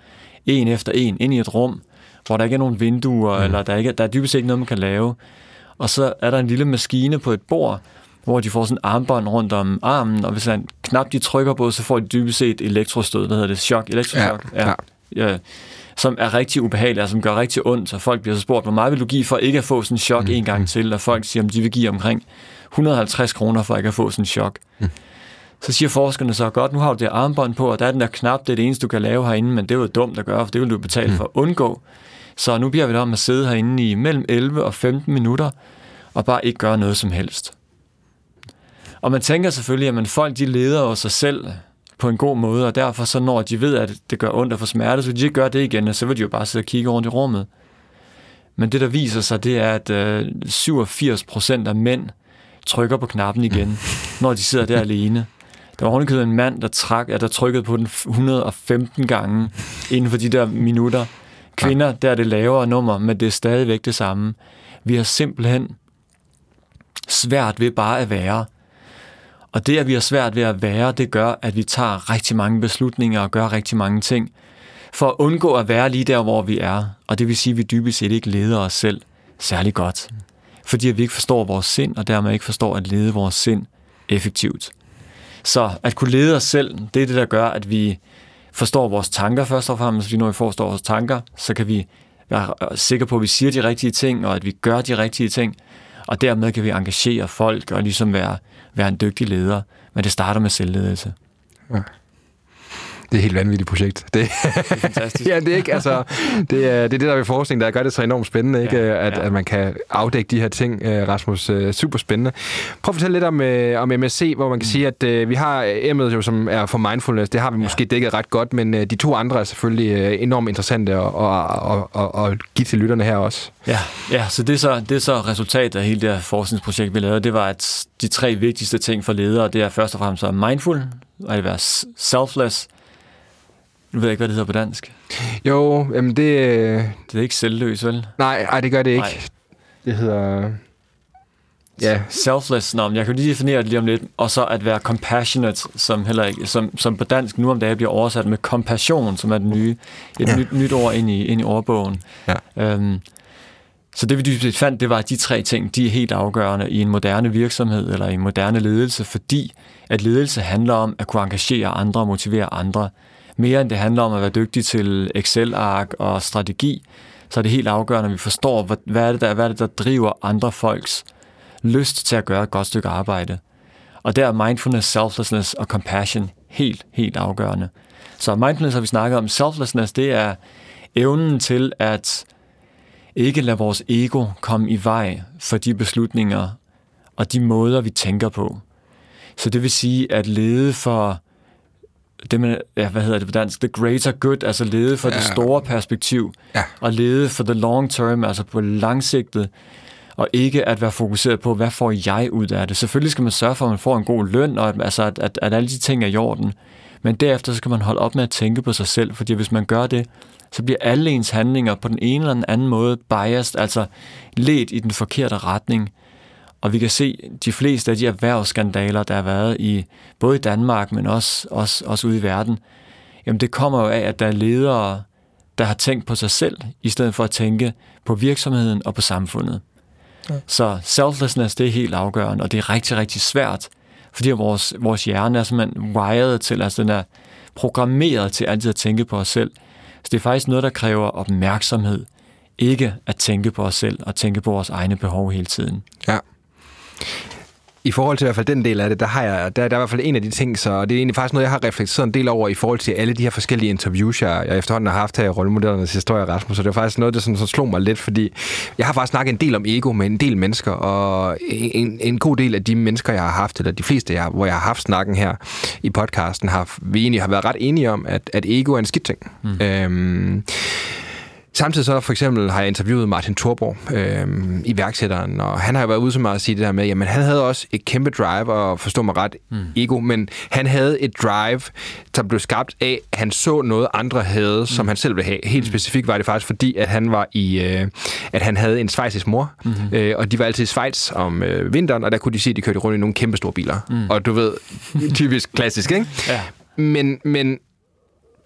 en efter en ind i et rum, hvor der ikke er nogen vinduer, mm. eller der, ikke, der er dybest set ikke noget, man kan lave. Og så er der en lille maskine på et bord, hvor de får sådan en armbånd rundt om armen, og hvis en knap de trykker på, så får de dybest set elektrostød, hvad hedder det, chok, elektrochok. Ja, ja. ja som er rigtig ubehagelige, og som gør rigtig ondt, så folk bliver så spurgt, hvor meget vil du give for ikke at få sådan en chok mm. en gang til, og folk siger, om de vil give omkring 150 kroner for ikke at få sådan en chok. Mm. Så siger forskerne så, godt, nu har du det armbånd på, og der er den der knap, det er det eneste, du kan lave herinde, men det er jo dumt at gøre, for det vil du betale mm. for at undgå. Så nu bliver vi der om at sidde herinde i mellem 11 og 15 minutter, og bare ikke gøre noget som helst. Og man tænker selvfølgelig, at man folk de leder jo sig selv på en god måde, og derfor så når de ved, at det gør ondt at få smerte, så vil de ikke gøre det igen, og så vil de jo bare sidde og kigge rundt i rummet. Men det, der viser sig, det er, at øh, 87 procent af mænd trykker på knappen igen, når de sidder der alene. Der var ovenikøbet en mand, der, trak, der trykkede på den 115 gange inden for de der minutter. Kvinder, der er det lavere nummer, men det er stadigvæk det samme. Vi har simpelthen svært ved bare at være. Og det, at vi har svært ved at være, det gør, at vi tager rigtig mange beslutninger og gør rigtig mange ting, for at undgå at være lige der, hvor vi er. Og det vil sige, at vi dybest set ikke leder os selv særlig godt. Fordi vi ikke forstår vores sind, og dermed ikke forstår at lede vores sind effektivt. Så at kunne lede os selv, det er det, der gør, at vi forstår vores tanker først og fremmest, fordi når vi forstår vores tanker, så kan vi være øh, sikre på, at vi siger de rigtige ting, og at vi gør de rigtige ting, og dermed kan vi engagere folk og ligesom være, være en dygtig leder. Men det starter med selvledelse. Ja. Det er et helt vanvittigt projekt. Det, det er fantastisk. ja, det er ikke, altså, det er, det er det, der ved forskning, der gør det så enormt spændende, ikke? Ja, at, ja. at man kan afdække de her ting, øh, Rasmus. Øh, super spændende. Prøv at fortælle lidt om, øh, om MSC, hvor man kan mm. sige, at vi har emnet, jo, som er for mindfulness. Det har vi måske ja. dækket ret godt, men de to andre er selvfølgelig uh, enormt interessante at, at, at, at, at give til lytterne her også. Ja, ja så, det er så det er så resultatet af hele det her forskningsprojekt, vi lavede. Det var, at de tre vigtigste ting for ledere, det er først og fremmest at mindful, at være selfless, nu ved jeg ikke, hvad det hedder på dansk. Jo, jamen det... Øh, det er ikke selvløs, vel? Nej, nej, det gør det ikke. Nej. Det hedder... Ja. Selfless, nå, jeg kan lige definere det lige om lidt. Og så at være compassionate, som, heller ikke, som, som på dansk nu om dagen bliver oversat med compassion, som er det nye, et ja. nyt, nyt ord ind i, ind i ordbogen. Ja. Øhm, så det vi dybest fandt, det var, at de tre ting, de er helt afgørende i en moderne virksomhed eller i en moderne ledelse, fordi at ledelse handler om at kunne engagere andre og motivere andre mere end det handler om at være dygtig til Excel-ark og strategi, så er det helt afgørende, at vi forstår, hvad er det, der, hvad er det, der driver andre folks lyst til at gøre et godt stykke arbejde. Og der er mindfulness, selflessness og compassion helt, helt afgørende. Så mindfulness har vi snakket om. Selflessness, det er evnen til at ikke lade vores ego komme i vej for de beslutninger og de måder, vi tænker på. Så det vil sige at lede for det med, ja, hvad hedder det på dansk, the greater good, altså lede for ja. det store perspektiv, ja. og lede for the long term, altså på langsigtet, og ikke at være fokuseret på, hvad får jeg ud af det. Selvfølgelig skal man sørge for, at man får en god løn, og at, altså, at, at, at alle de ting er i orden, men derefter så skal man holde op med at tænke på sig selv, fordi hvis man gør det, så bliver alle ens handlinger på den ene eller den anden måde biased, altså ledt i den forkerte retning. Og vi kan se de fleste af de erhvervsskandaler, der har været i både i Danmark, men også, også, også ude i verden, jamen det kommer jo af, at der er ledere, der har tænkt på sig selv, i stedet for at tænke på virksomheden og på samfundet. Ja. Så selflessness, det er helt afgørende, og det er rigtig, rigtig svært, fordi vores, vores hjerne er simpelthen wired til, altså den er programmeret til altid at tænke på os selv. Så det er faktisk noget, der kræver opmærksomhed, ikke at tænke på os selv og tænke på vores egne behov hele tiden. Ja. I forhold til i hvert fald den del af det, der har jeg, der, der er i hvert fald en af de ting, så det er egentlig faktisk noget, jeg har reflekteret en del over i forhold til alle de her forskellige interviews, jeg, jeg efterhånden har haft her i Rollemodellernes Historie, Rasmus, så det er faktisk noget, der sådan, så slog mig lidt, fordi jeg har faktisk snakket en del om ego med en del mennesker, og en, en god del af de mennesker, jeg har haft, eller de fleste, jeg, hvor jeg har haft snakken her i podcasten, har vi egentlig har været ret enige om, at, at ego er en skidt ting. Mm. Øhm, Samtidig så for eksempel har jeg interviewet Martin Thorborg, øh, iværksætteren, og han har jo været ude så meget at sige det der med, jamen han havde også et kæmpe drive, og forstå mig ret, mm. ego, men han havde et drive, som blev skabt af, at han så noget, andre havde, mm. som han selv ville have. Helt mm. specifikt var det faktisk fordi, at han var i, øh, at han havde en svejsisk mor, mm-hmm. øh, og de var altid i Schweiz om øh, vinteren, og der kunne de se, at de kørte rundt i nogle kæmpe store biler. Mm. Og du ved, typisk klassisk, ikke? Ja. Men, men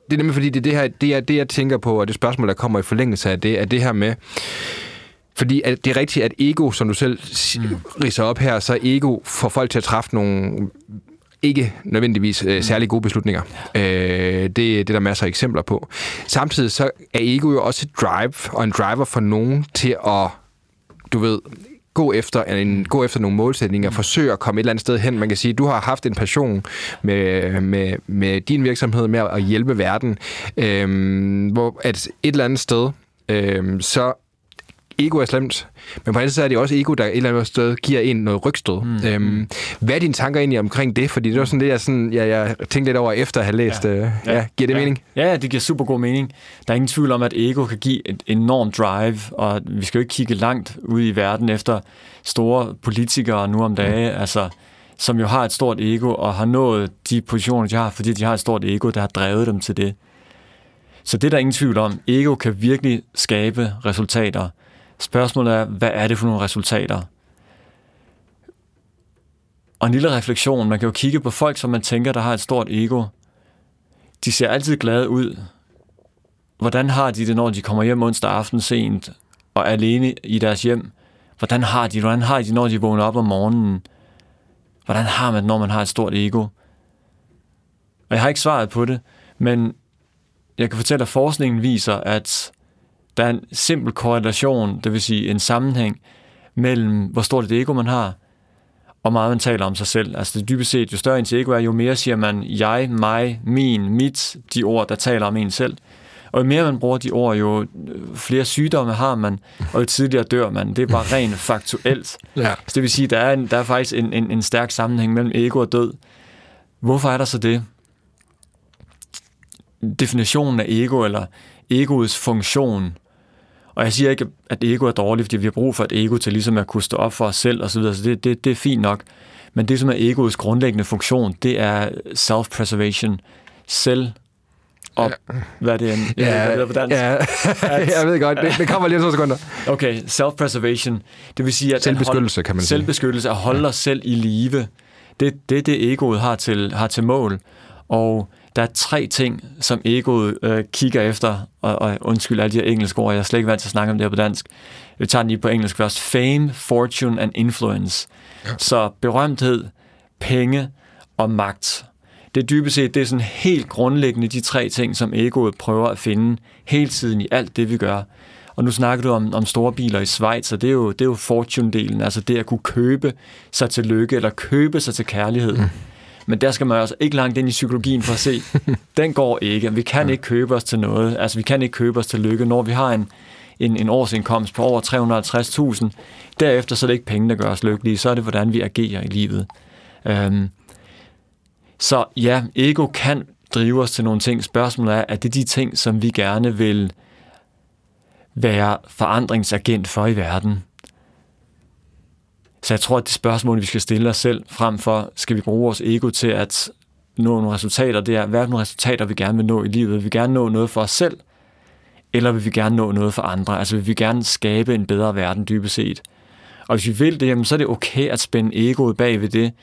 det er nemlig fordi, det er det, her, det, er, det jeg tænker på, og det spørgsmål, der kommer i forlængelse af det, er det her med, fordi at det er rigtigt, at ego, som du selv mm. riser op her, så ego får folk til at træffe nogle ikke nødvendigvis øh, mm. særlig gode beslutninger. Øh, det, det er der masser af eksempler på. Samtidig så er ego jo også et drive, og en driver for nogen til at, du ved, gå efter, en, gå efter nogle målsætninger, forsøge at komme et eller andet sted hen. Man kan sige, at du har haft en passion med, med, med din virksomhed med at hjælpe verden, øhm, hvor at et eller andet sted, øhm, så ego er slemt, men på den anden side er det også ego, der et eller andet sted giver en noget rygstød. Mm. Øhm, hvad er dine tanker egentlig omkring det? Fordi det var sådan det, jeg, sådan, jeg, jeg tænkte lidt over efter at have læst. Ja. Øh, ja. ja. Giver det ja. mening? Ja, det giver super god mening. Der er ingen tvivl om, at ego kan give et enormt drive, og vi skal jo ikke kigge langt ud i verden efter store politikere nu om dage, mm. altså som jo har et stort ego, og har nået de positioner, de har, fordi de har et stort ego, der har drevet dem til det. Så det er der ingen tvivl om. Ego kan virkelig skabe resultater. Spørgsmålet er, hvad er det for nogle resultater? Og en lille refleksion, man kan jo kigge på folk, som man tænker, der har et stort ego. De ser altid glade ud. Hvordan har de det, når de kommer hjem onsdag aften sent og er alene i deres hjem? Hvordan har de Hvordan har de, når de vågner op om morgenen? Hvordan har man når man har et stort ego? Og jeg har ikke svaret på det, men jeg kan fortælle, at forskningen viser, at der er en simpel korrelation, det vil sige en sammenhæng mellem, hvor stort et ego man har, og meget man taler om sig selv. Altså det dybest set, jo større ens ego er, jo mere siger man jeg, mig, min, mit, de ord, der taler om en selv. Og jo mere man bruger de ord, jo flere sygdomme har man, og jo tidligere dør man. Det er bare rent faktuelt. Ja. Så det vil sige, der er, en, der er faktisk en, en, en stærk sammenhæng mellem ego og død. Hvorfor er der så det? Definitionen af ego, eller egoets funktion, og jeg siger ikke, at ego er dårligt, fordi vi har brug for et ego til ligesom at kunne stå op for os selv osv., så, så det, det, det er fint nok. Men det, som er egoets grundlæggende funktion, det er self-preservation, selv op, ja. hvad det er, Ja, ved, hvad det er på dansk. ja. jeg ved godt. Det, det kommer lige om to sekunder. Okay, self-preservation, det vil sige, at Selvbeskyttelse, at kan man sige. Selvbeskyttelse, at holde os selv i live, det er det, det egoet har til, har til mål. Og der er tre ting, som egoet øh, kigger efter, og, og undskyld alle de her engelske ord, jeg er slet ikke vant til at snakke om det her på dansk. Vi tager den lige på engelsk først. Fame, fortune and influence. Ja. Så berømthed, penge og magt. Det er dybest set, det er sådan helt grundlæggende de tre ting, som egoet prøver at finde hele tiden i alt det, vi gør. Og nu snakker du om, om store biler i Schweiz, og det er jo, det er jo fortune-delen, altså det at kunne købe sig til lykke, eller købe sig til kærlighed. Mm. Men der skal man altså ikke langt ind i psykologien for at se, den går ikke. Vi kan ikke købe os til noget. Altså, vi kan ikke købe os til lykke, når vi har en, en, en årsindkomst på over 350.000. Derefter så er det ikke penge, der gør os lykkelige. Så er det, hvordan vi agerer i livet. Øhm, så ja, ego kan drive os til nogle ting. Spørgsmålet er, at det er de ting, som vi gerne vil være forandringsagent for i verden. Så jeg tror, at det spørgsmål, vi skal stille os selv frem for, skal vi bruge vores ego til at nå nogle resultater, det er, hvad er nogle resultater, vi gerne vil nå i livet? Vil vi gerne nå noget for os selv, eller vil vi gerne nå noget for andre? Altså vil vi gerne skabe en bedre verden dybest set? Og hvis vi vil det, jamen, så er det okay at spænde egoet bag ved det,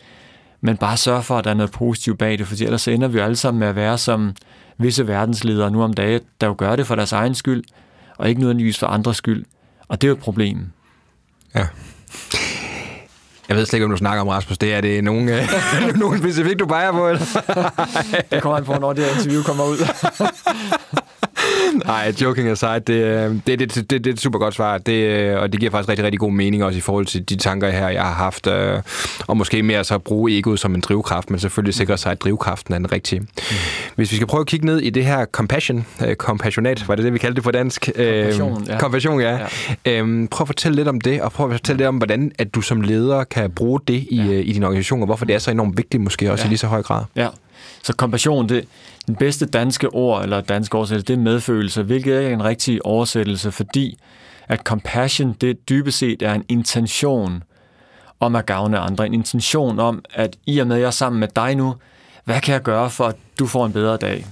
men bare sørge for, at der er noget positivt bag det, for ellers ender vi jo alle sammen med at være som visse verdensledere nu om dagen, der jo gør det for deres egen skyld, og ikke nødvendigvis for andres skyld. Og det er jo et problem. Ja. Jeg ved slet ikke, om du snakker om, Rasmus. Det er det nogen, øh, nogen specifikt, du peger på, eller? Det kommer an på, når det her interview kommer ud. Nej, joking aside, det, øh, det, det, det, det, det er et super godt svar, det, øh, og det giver faktisk rigtig, rigtig god mening også i forhold til de tanker her, jeg har haft, øh, og måske mere så at bruge egoet som en drivkraft, men selvfølgelig sikre sig, at drivkraften er den rigtige. Mm. Hvis vi skal prøve at kigge ned i det her compassion, compassionat, var det det, vi kaldte det på dansk? Compassion, ja. Compassion, ja. ja. Øhm, prøv at fortælle lidt om det, og prøv at fortælle lidt om, hvordan at du som leder kan bruge det i, ja. i din organisation, og hvorfor det er så enormt vigtigt måske også ja. i lige så høj grad. Ja, så kompassion, det den bedste danske ord, eller danske oversættelse, det er medfølelse, hvilket er en rigtig oversættelse, fordi at compassion, det dybest set er en intention om at gavne andre. En intention om, at i og med, at jeg er sammen med dig nu, hvad kan jeg gøre for, at du får en bedre dag?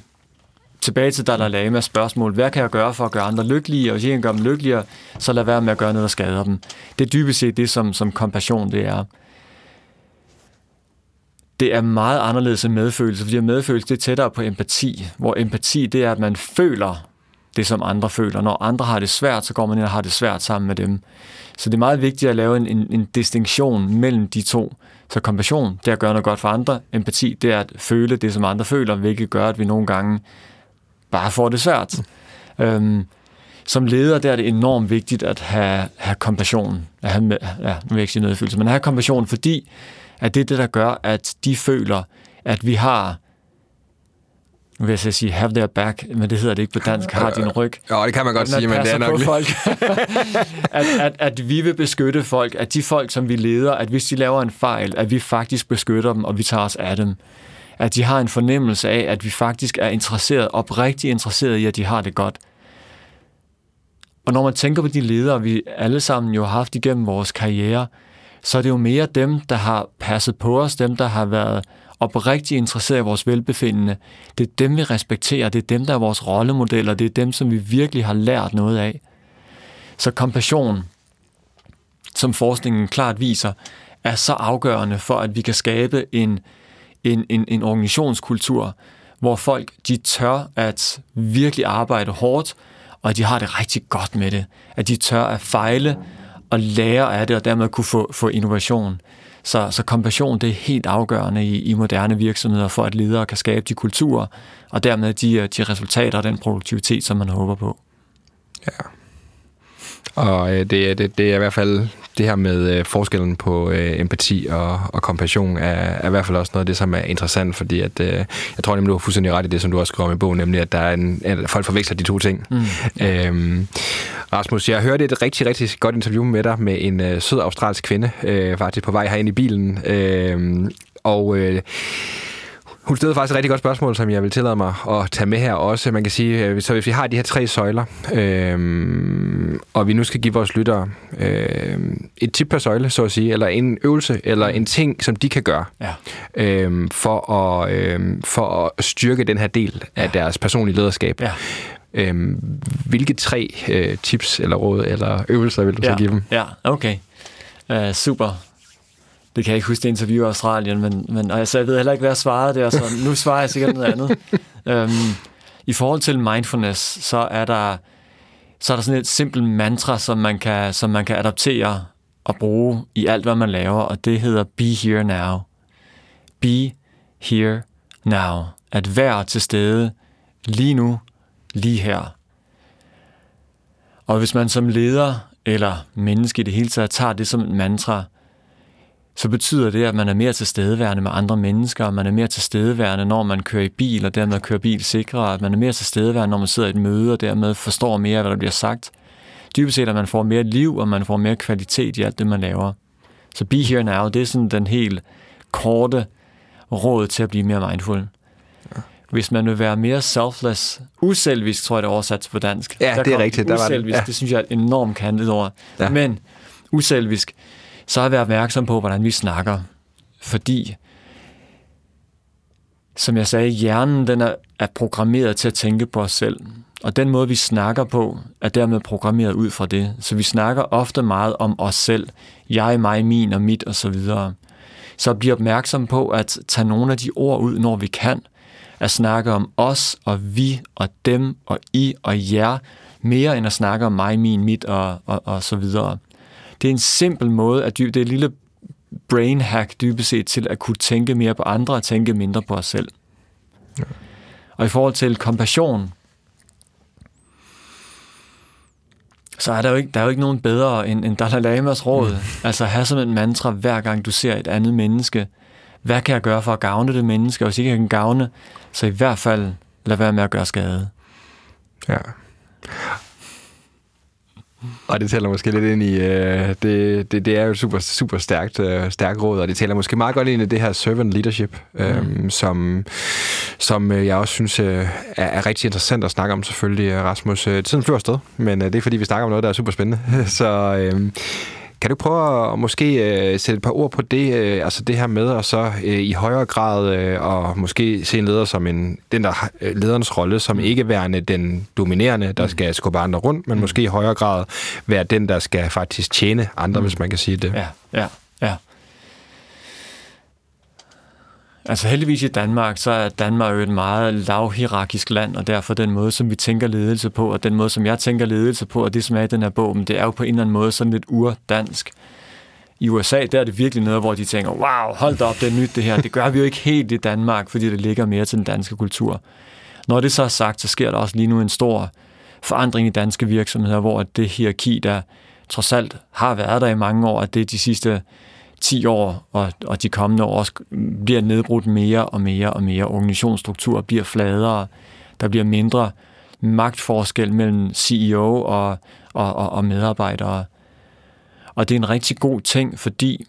Tilbage til Dalai Lama spørgsmål. Hvad kan jeg gøre for at gøre andre lykkelige? Og hvis jeg kan gøre dem lykkeligere, så lad være med at gøre noget, der skader dem. Det er dybest set det, som, som kompassion det er det er meget anderledes end medfølelse, fordi medfølelse det er tættere på empati, hvor empati det er, at man føler det, som andre føler. Når andre har det svært, så går man ind og har det svært sammen med dem. Så det er meget vigtigt at lave en, en, en distinktion mellem de to. Så kompassion, det er at gøre noget godt for andre. Empati, det er at føle det, som andre føler, hvilket gør, at vi nogle gange bare får det svært. Mm. Øhm, som leder, der er det enormt vigtigt at have, have kompassion. At have, ja, nu vil jeg ikke sige noget følelse, men at have kompassion, fordi at det er det, der gør, at de føler, at vi har nu vil jeg sige have their back, men det hedder det ikke på dansk, har din ryg. Ja, det kan man godt sige, men det er nok folk. at, at, at vi vil beskytte folk, at de folk, som vi leder, at hvis de laver en fejl, at vi faktisk beskytter dem, og vi tager os af dem. At de har en fornemmelse af, at vi faktisk er interesseret, oprigtigt interesseret i, at de har det godt. Og når man tænker på de ledere, vi alle sammen jo har haft igennem vores karriere, så er det jo mere dem, der har passet på os, dem, der har været oprigtigt interesseret i vores velbefindende. Det er dem, vi respekterer, det er dem, der er vores rollemodeller, det er dem, som vi virkelig har lært noget af. Så kompassion, som forskningen klart viser, er så afgørende for, at vi kan skabe en, en, en, en organisationskultur, hvor folk de tør at virkelig arbejde hårdt, og at de har det rigtig godt med det. At de tør at fejle, at lære af det, og dermed kunne få, få innovation. Så, så kompassion det er helt afgørende i, i moderne virksomheder for, at ledere kan skabe de kulturer, og dermed de, de resultater og den produktivitet, som man håber på. Ja. Og øh, det, det, det er i hvert fald det her med øh, forskellen på øh, empati og, og kompassion er, er i hvert fald også noget af det, som er interessant, fordi at, øh, jeg tror nemlig, du har fuldstændig ret i det, som du også skriver om i bogen, nemlig at der er en, at folk forveksler de to ting. Mm. Øhm, Rasmus, jeg hørte et rigtig, rigtig godt interview med dig med en øh, sød australsk kvinde, øh, faktisk på vej herind i bilen, øh, og... Øh, hun stillede faktisk et rigtig godt spørgsmål, som jeg vil tillade mig at tage med her også. Man kan sige, øh, så hvis vi har de her tre søjler, øh, og vi nu skal give vores lyttere øh, et tip per søjle, så at sige, eller en øvelse, eller en ting, som de kan gøre, Ja. øh, for, at, øh, for at styrke den her del af deres personlige lederskab. Ja. Øh, hvilke tre øh, tips eller råd eller øvelser vil du så ja. give dem? Ja, okay. Uh, super. Det kan jeg ikke huske det interview i Australien, men, men altså, jeg ved heller ikke, hvad jeg svarede der, så nu svarer jeg sikkert noget andet. um, I forhold til mindfulness, så er der så er der sådan et simpelt mantra, som man kan, som man kan adaptere og bruge i alt, hvad man laver, og det hedder Be Here Now. Be Here Now. At være til stede lige nu, lige her. Og hvis man som leder eller menneske i det hele taget tager det som et mantra, så betyder det, at man er mere til stedeværende med andre mennesker, og man er mere til stedeværende, når man kører i bil, og dermed kører bil sikrere, at man er mere til stedeværende, når man sidder i et møde, og dermed forstår mere, hvad der bliver sagt. Dybest set, at man får mere liv, og man får mere kvalitet i alt det, man laver. Så be here now, det er sådan den helt korte råd til at blive mere mindful. Hvis man vil være mere selfless, uselvisk, tror jeg, det er oversat på dansk. Ja, Der det er rigtigt, der var det. Ja. det synes jeg er et enormt kantet ord. Ja. Men uselvisk, så at være opmærksom på, hvordan vi snakker. Fordi, som jeg sagde, hjernen den er, er programmeret til at tænke på os selv. Og den måde, vi snakker på, er dermed programmeret ud fra det. Så vi snakker ofte meget om os selv. Jeg, mig, min og mit osv. Så, så bliv opmærksom på at tage nogle af de ord ud, når vi kan. At snakke om os og vi og dem og I og jer, mere end at snakke om mig, min, mit og, og, og så videre. Det er en simpel måde, at det er et lille brain hack dybest set til at kunne tænke mere på andre og tænke mindre på os selv. Ja. Og i forhold til kompassion, så er der jo ikke, der er jo ikke nogen bedre end, end Dalai Lamas råd. Mm. Altså have som en mantra, hver gang du ser et andet menneske. Hvad kan jeg gøre for at gavne det menneske? Og hvis ikke jeg kan gavne, så i hvert fald lad være med at gøre skade. Ja. Og det tæller måske lidt ind i, øh, det, det, det er jo et super, super stærkt, øh, stærkt råd, og det tæller måske meget godt ind i det her servant leadership, øh, mm. som, som øh, jeg også synes øh, er, er rigtig interessant at snakke om selvfølgelig, øh, Rasmus. Øh, tiden flyver afsted, men øh, det er fordi, vi snakker om noget, der er super spændende. Så øh, kan du prøve at måske øh, sætte et par ord på det, øh, altså det her med, og så øh, i højere grad, øh, og måske se en leder som en, den der øh, lederens rolle, som ikke værende den dominerende, der skal skubbe andre rundt, men måske i højere grad være den, der skal faktisk tjene andre, mm. hvis man kan sige det. Ja, ja, ja. Altså heldigvis i Danmark, så er Danmark jo et meget lavhierarkisk land, og derfor den måde, som vi tænker ledelse på, og den måde, som jeg tænker ledelse på, og det, som er i den her bog, det er jo på en eller anden måde sådan lidt urdansk. I USA, der er det virkelig noget, hvor de tænker, wow, hold da op, det er nyt det her. Det gør vi jo ikke helt i Danmark, fordi det ligger mere til den danske kultur. Når det så er sagt, så sker der også lige nu en stor forandring i danske virksomheder, hvor det hierarki, der trods alt har været der i mange år, at det de sidste 10 år og, og de kommende år også bliver nedbrudt mere og mere og mere. Organisationsstruktur bliver fladere. Der bliver mindre magtforskel mellem CEO og, og, og, og medarbejdere. Og det er en rigtig god ting, fordi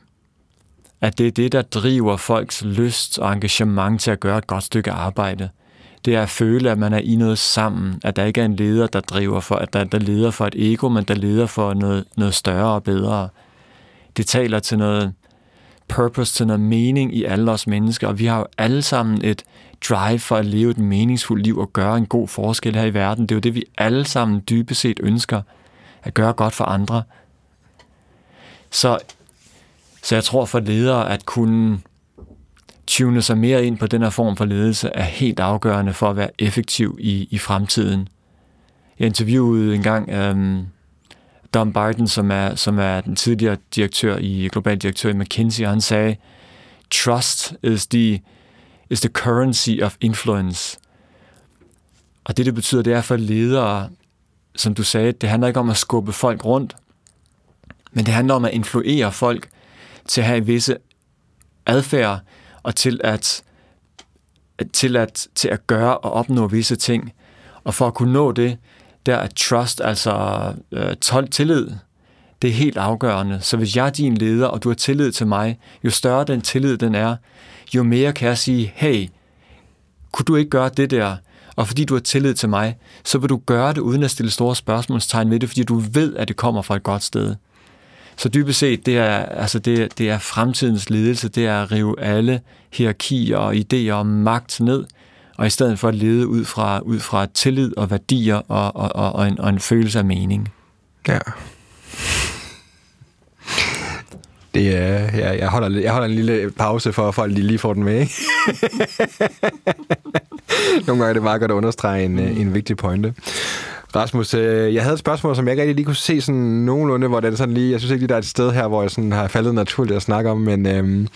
at det er det, der driver folks lyst og engagement til at gøre et godt stykke arbejde. Det er at føle, at man er i noget sammen, at der ikke er en leder, der driver for, at der, der leder for et ego, men der leder for noget, noget større og bedre. Det taler til noget purpose, til noget mening i alle os mennesker, og vi har jo alle sammen et drive for at leve et meningsfuldt liv og gøre en god forskel her i verden. Det er jo det, vi alle sammen dybest set ønsker, at gøre godt for andre. Så, så jeg tror for ledere at kunne tune sig mere ind på den her form for ledelse er helt afgørende for at være effektiv i, i fremtiden. Jeg interviewede engang øhm, Don Barton, som er, som er den tidligere direktør i, global direktør i McKinsey, han sagde, trust is the, is the currency of influence. Og det, det betyder, det er for ledere, som du sagde, det handler ikke om at skubbe folk rundt, men det handler om at influere folk til at have visse adfærd og til at, til at, til at gøre og opnå visse ting. Og for at kunne nå det, der er trust, altså øh, tillid, det er helt afgørende. Så hvis jeg er din leder, og du har tillid til mig, jo større den tillid den er, jo mere kan jeg sige, hey, kunne du ikke gøre det der? Og fordi du har tillid til mig, så vil du gøre det uden at stille store spørgsmålstegn ved det, fordi du ved, at det kommer fra et godt sted. Så dybest set, det er, altså det, det er fremtidens ledelse, det er at rive alle hierarkier og idéer om magt ned, og i stedet for at lede ud fra, ud fra tillid og værdier og, og, og, og, en, og en følelse af mening. Ja. Det er, ja, jeg, holder, jeg holder en lille pause for, at folk lige får den med. Ikke? Nogle gange er det meget godt at understrege en, øh, en vigtig pointe. Rasmus, øh, jeg havde et spørgsmål, som jeg ikke rigtig lige kunne se sådan nogenlunde, hvor det er sådan lige, jeg synes ikke lige, der er et sted her, hvor jeg sådan har faldet naturligt at snakke om, men øhm,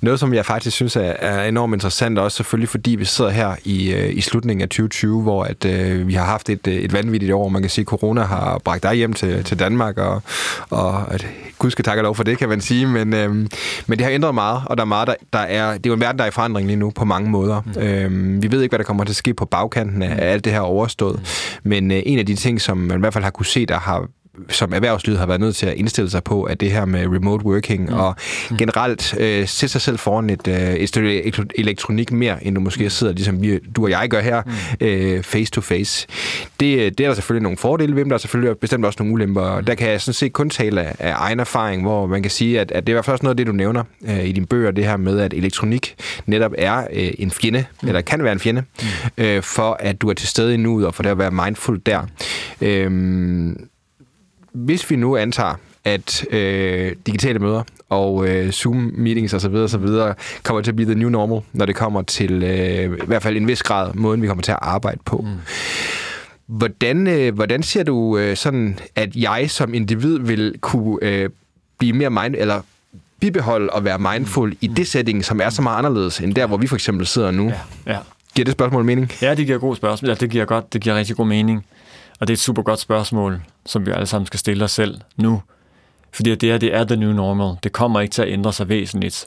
noget, som jeg faktisk synes er, er enormt interessant, også selvfølgelig fordi vi sidder her i, øh, i slutningen af 2020, hvor at, øh, vi har haft et, et vanvittigt år, man kan sige, at corona har bragt dig hjem til, til Danmark, og, og at, gud skal takke lov for det, kan man sige, men, øhm, men det har ændret meget, og der er meget, der, der er, det er jo en verden, der er i forandring lige nu på mange måder. Mm. Øhm, vi ved ikke, hvad der kommer til at ske på bagkanten af, af alt det her overstået, men øh, en af de ting, som man i hvert fald har kunne se, der har som erhvervslivet har været nødt til at indstille sig på, at det her med remote working mm. og mm. generelt øh, sætte sig selv foran et, øh, et stykke elektronik mere, end du måske mm. sidder, ligesom vi, du og jeg gør her, mm. øh, face to face. Det, det er der selvfølgelig nogle fordele ved, men der er selvfølgelig bestemt også nogle ulemper. Der kan jeg sådan set kun tale af, af egen erfaring, hvor man kan sige, at, at det er i hvert fald også noget af det, du nævner øh, i dine bøger, det her med, at elektronik netop er øh, en fjende, mm. eller kan være en fjende, mm. øh, for at du er til stede i nuet, og for det at være mindful der. Øh, hvis vi nu antager, at øh, digitale møder og øh, Zoom-meetings osv. osv. kommer til at blive the new normal, når det kommer til øh, i hvert fald en vis grad måden, vi kommer til at arbejde på. Mm. Hvordan, øh, hvordan ser du øh, sådan, at jeg som individ vil kunne øh, blive mere mind eller bibeholde og være mindful mm. i det setting, som er så meget anderledes end der, hvor vi for eksempel sidder nu? Ja. Ja. Giver det spørgsmål mening? Ja, det giver god spørgsmål. Ja, det giver godt. Det giver rigtig god mening. Og det er et super godt spørgsmål, som vi alle sammen skal stille os selv nu. Fordi det er, det er the new normal. Det kommer ikke til at ændre sig væsentligt.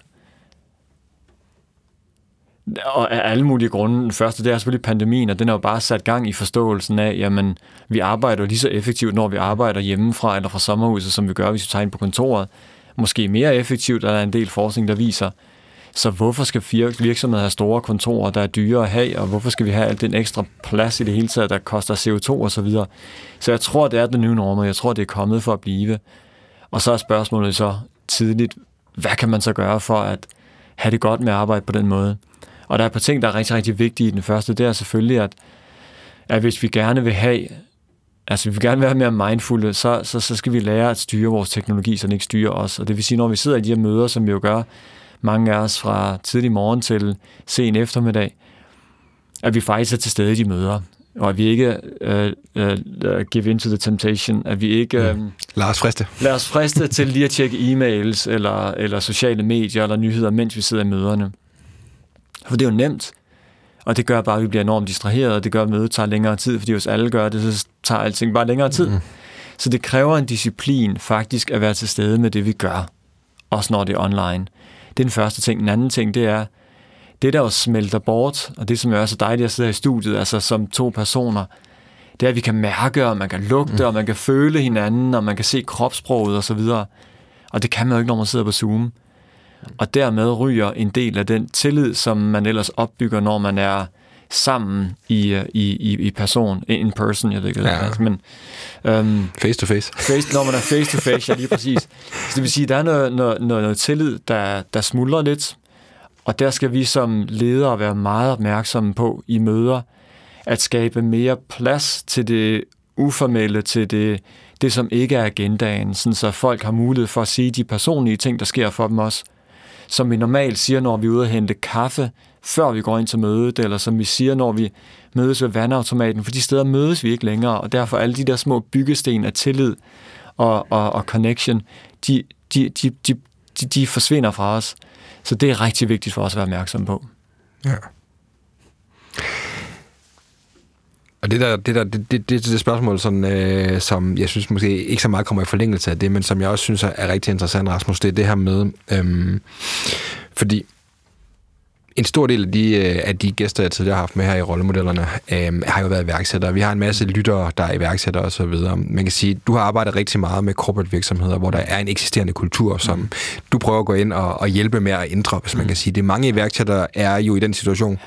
Og af alle mulige grunde. Den første, det er selvfølgelig pandemien, og den har jo bare sat gang i forståelsen af, jamen, vi arbejder lige så effektivt, når vi arbejder hjemmefra eller fra sommerhuset, som vi gør, hvis vi tager ind på kontoret. Måske mere effektivt, er der en del forskning, der viser. Så hvorfor skal virksomheder have store kontorer, der er dyre at have, og hvorfor skal vi have alt den ekstra plads i det hele taget, der koster CO2 og så videre? Så jeg tror, det er den nye norm, og jeg tror, det er kommet for at blive. Og så er spørgsmålet så tidligt, hvad kan man så gøre for at have det godt med at arbejde på den måde? Og der er et par ting, der er rigtig, rigtig vigtige i den første. Det er selvfølgelig, at, at hvis vi gerne vil have Altså, vi vil gerne være mere mindfulde, så, så, så skal vi lære at styre vores teknologi, så den ikke styrer os. Og det vil sige, når vi sidder i de her møder, som vi jo gør, mange af os fra tidlig morgen til sen eftermiddag, at vi faktisk er til stede i de møder, og at vi ikke uh, uh, give in to the temptation, at vi ikke... Um, lad os friste. Lad os friste til lige at tjekke e-mails eller, eller sociale medier eller nyheder, mens vi sidder i møderne. For det er jo nemt, og det gør bare, at vi bliver enormt distraheret, og det gør, at mødet tager længere tid, fordi hvis alle gør det, så tager alting bare længere tid. Mm. Så det kræver en disciplin faktisk at være til stede med det, vi gør, også når det er online. Det er den første ting. Den anden ting, det er, det der jo smelter bort, og det som er så dejligt at sidde her i studiet, altså som to personer, det er, at vi kan mærke, og man kan lugte, mm. og man kan føle hinanden, og man kan se kropssproget og så videre. Og det kan man jo ikke, når man sidder på Zoom. Og dermed ryger en del af den tillid, som man ellers opbygger, når man er sammen i, i, i, i person, in person, jeg ved ikke, ja. det men... Um, face to face. face. Når man er face to face, ja, lige præcis. Så det vil sige, der er noget, noget, noget, noget tillid, der, der smuldrer lidt, og der skal vi som ledere være meget opmærksomme på i møder, at skabe mere plads til det uformelle, til det, det som ikke er agendaen, sådan så folk har mulighed for at sige de personlige ting, der sker for dem også. Som vi normalt siger, når vi er ude at hente kaffe, før vi går ind til mødet, eller som vi siger, når vi mødes ved vandautomaten, for de steder mødes vi ikke længere, og derfor alle de der små byggesten af tillid og, og, og connection, de, de, de, de, de, de forsvinder fra os. Så det er rigtig vigtigt for os at være opmærksom på. Ja. Og det der, det, der, det, det, det, det spørgsmål, sådan, øh, som jeg synes måske ikke så meget kommer i forlængelse af det, men som jeg også synes er rigtig interessant, Rasmus, det er det her med, øhm, fordi en stor del af de, øh, af de gæster, jeg tidligere har haft med her i rollemodellerne, øh, har jo været iværksættere. Vi har en masse lyttere, der er iværksættere osv. Man kan sige, du har arbejdet rigtig meget med corporate virksomheder, hvor der er en eksisterende kultur, som mm. du prøver at gå ind og, og hjælpe med at ændre, hvis man kan sige det. Mange iværksættere er jo i den situation,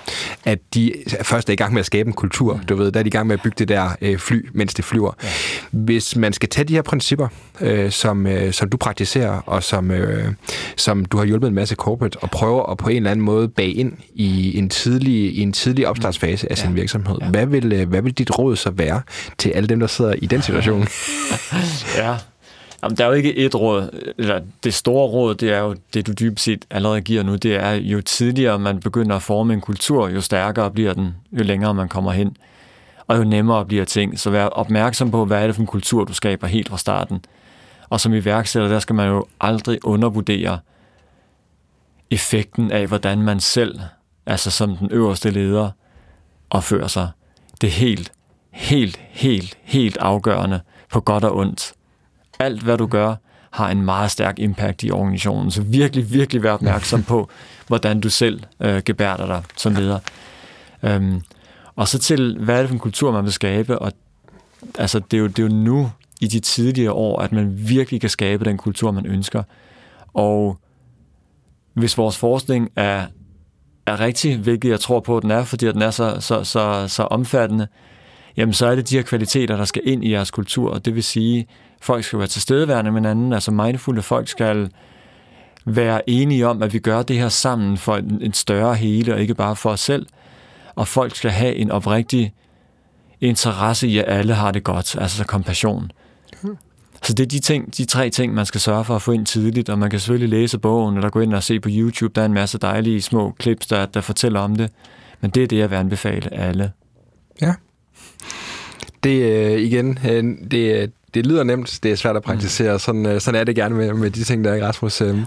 at de først er i gang med at skabe en kultur. Du ved, der er de i gang med at bygge det der øh, fly, mens det flyver. Ja. Hvis man skal tage de her principper, øh, som, øh, som du praktiserer, og som, øh, som du har hjulpet en masse corporate, og prøver at på en eller anden måde bage ind i en tidlig, i en tidlig opstartsfase af sin ja. virksomhed. Ja. Hvad, vil, øh, hvad vil dit råd så være til alle dem, der sidder i den situation? ja, Jamen, der er jo ikke et råd. Eller det store råd, det er jo det, du dybest set allerede giver nu. Det er, jo tidligere man begynder at forme en kultur, jo stærkere bliver den, jo længere man kommer hen. Og jo nemmere bliver ting. Så vær opmærksom på, hvad er det for en kultur, du skaber helt fra starten. Og som iværksætter, der skal man jo aldrig undervurdere, effekten af, hvordan man selv, altså som den øverste leder, opfører sig. Det er helt, helt, helt, helt afgørende på godt og ondt. Alt, hvad du gør, har en meget stærk impact i organisationen. Så virkelig, virkelig vær opmærksom på, hvordan du selv øh, gebærder dig som leder. Øhm, og så til, hvad er det for en kultur, man vil skabe? Og altså, det, er jo, det er jo nu, i de tidlige år, at man virkelig kan skabe den kultur, man ønsker. Og hvis vores forskning er, er rigtig, hvilket jeg tror på, at den er, fordi den er så, så, så, så omfattende, jamen så er det de her kvaliteter, der skal ind i jeres kultur, og det vil sige, folk skal være tilstedeværende med hinanden, altså mindfulde folk skal være enige om, at vi gør det her sammen for en, en større hele, og ikke bare for os selv, og folk skal have en oprigtig interesse i, at alle har det godt, altså kompassion. Så det er de, ting, de tre ting, man skal sørge for at få ind tidligt, og man kan selvfølgelig læse bogen, eller gå ind og se på YouTube. Der er en masse dejlige små clips, der, der fortæller om det. Men det er det, jeg vil anbefale alle. Ja. Det øh, igen, øh, det, det lyder nemt, det er svært at praktisere. Mm. Sådan, øh, sådan er det gerne med, med de ting, der er i Rasmus. Øh.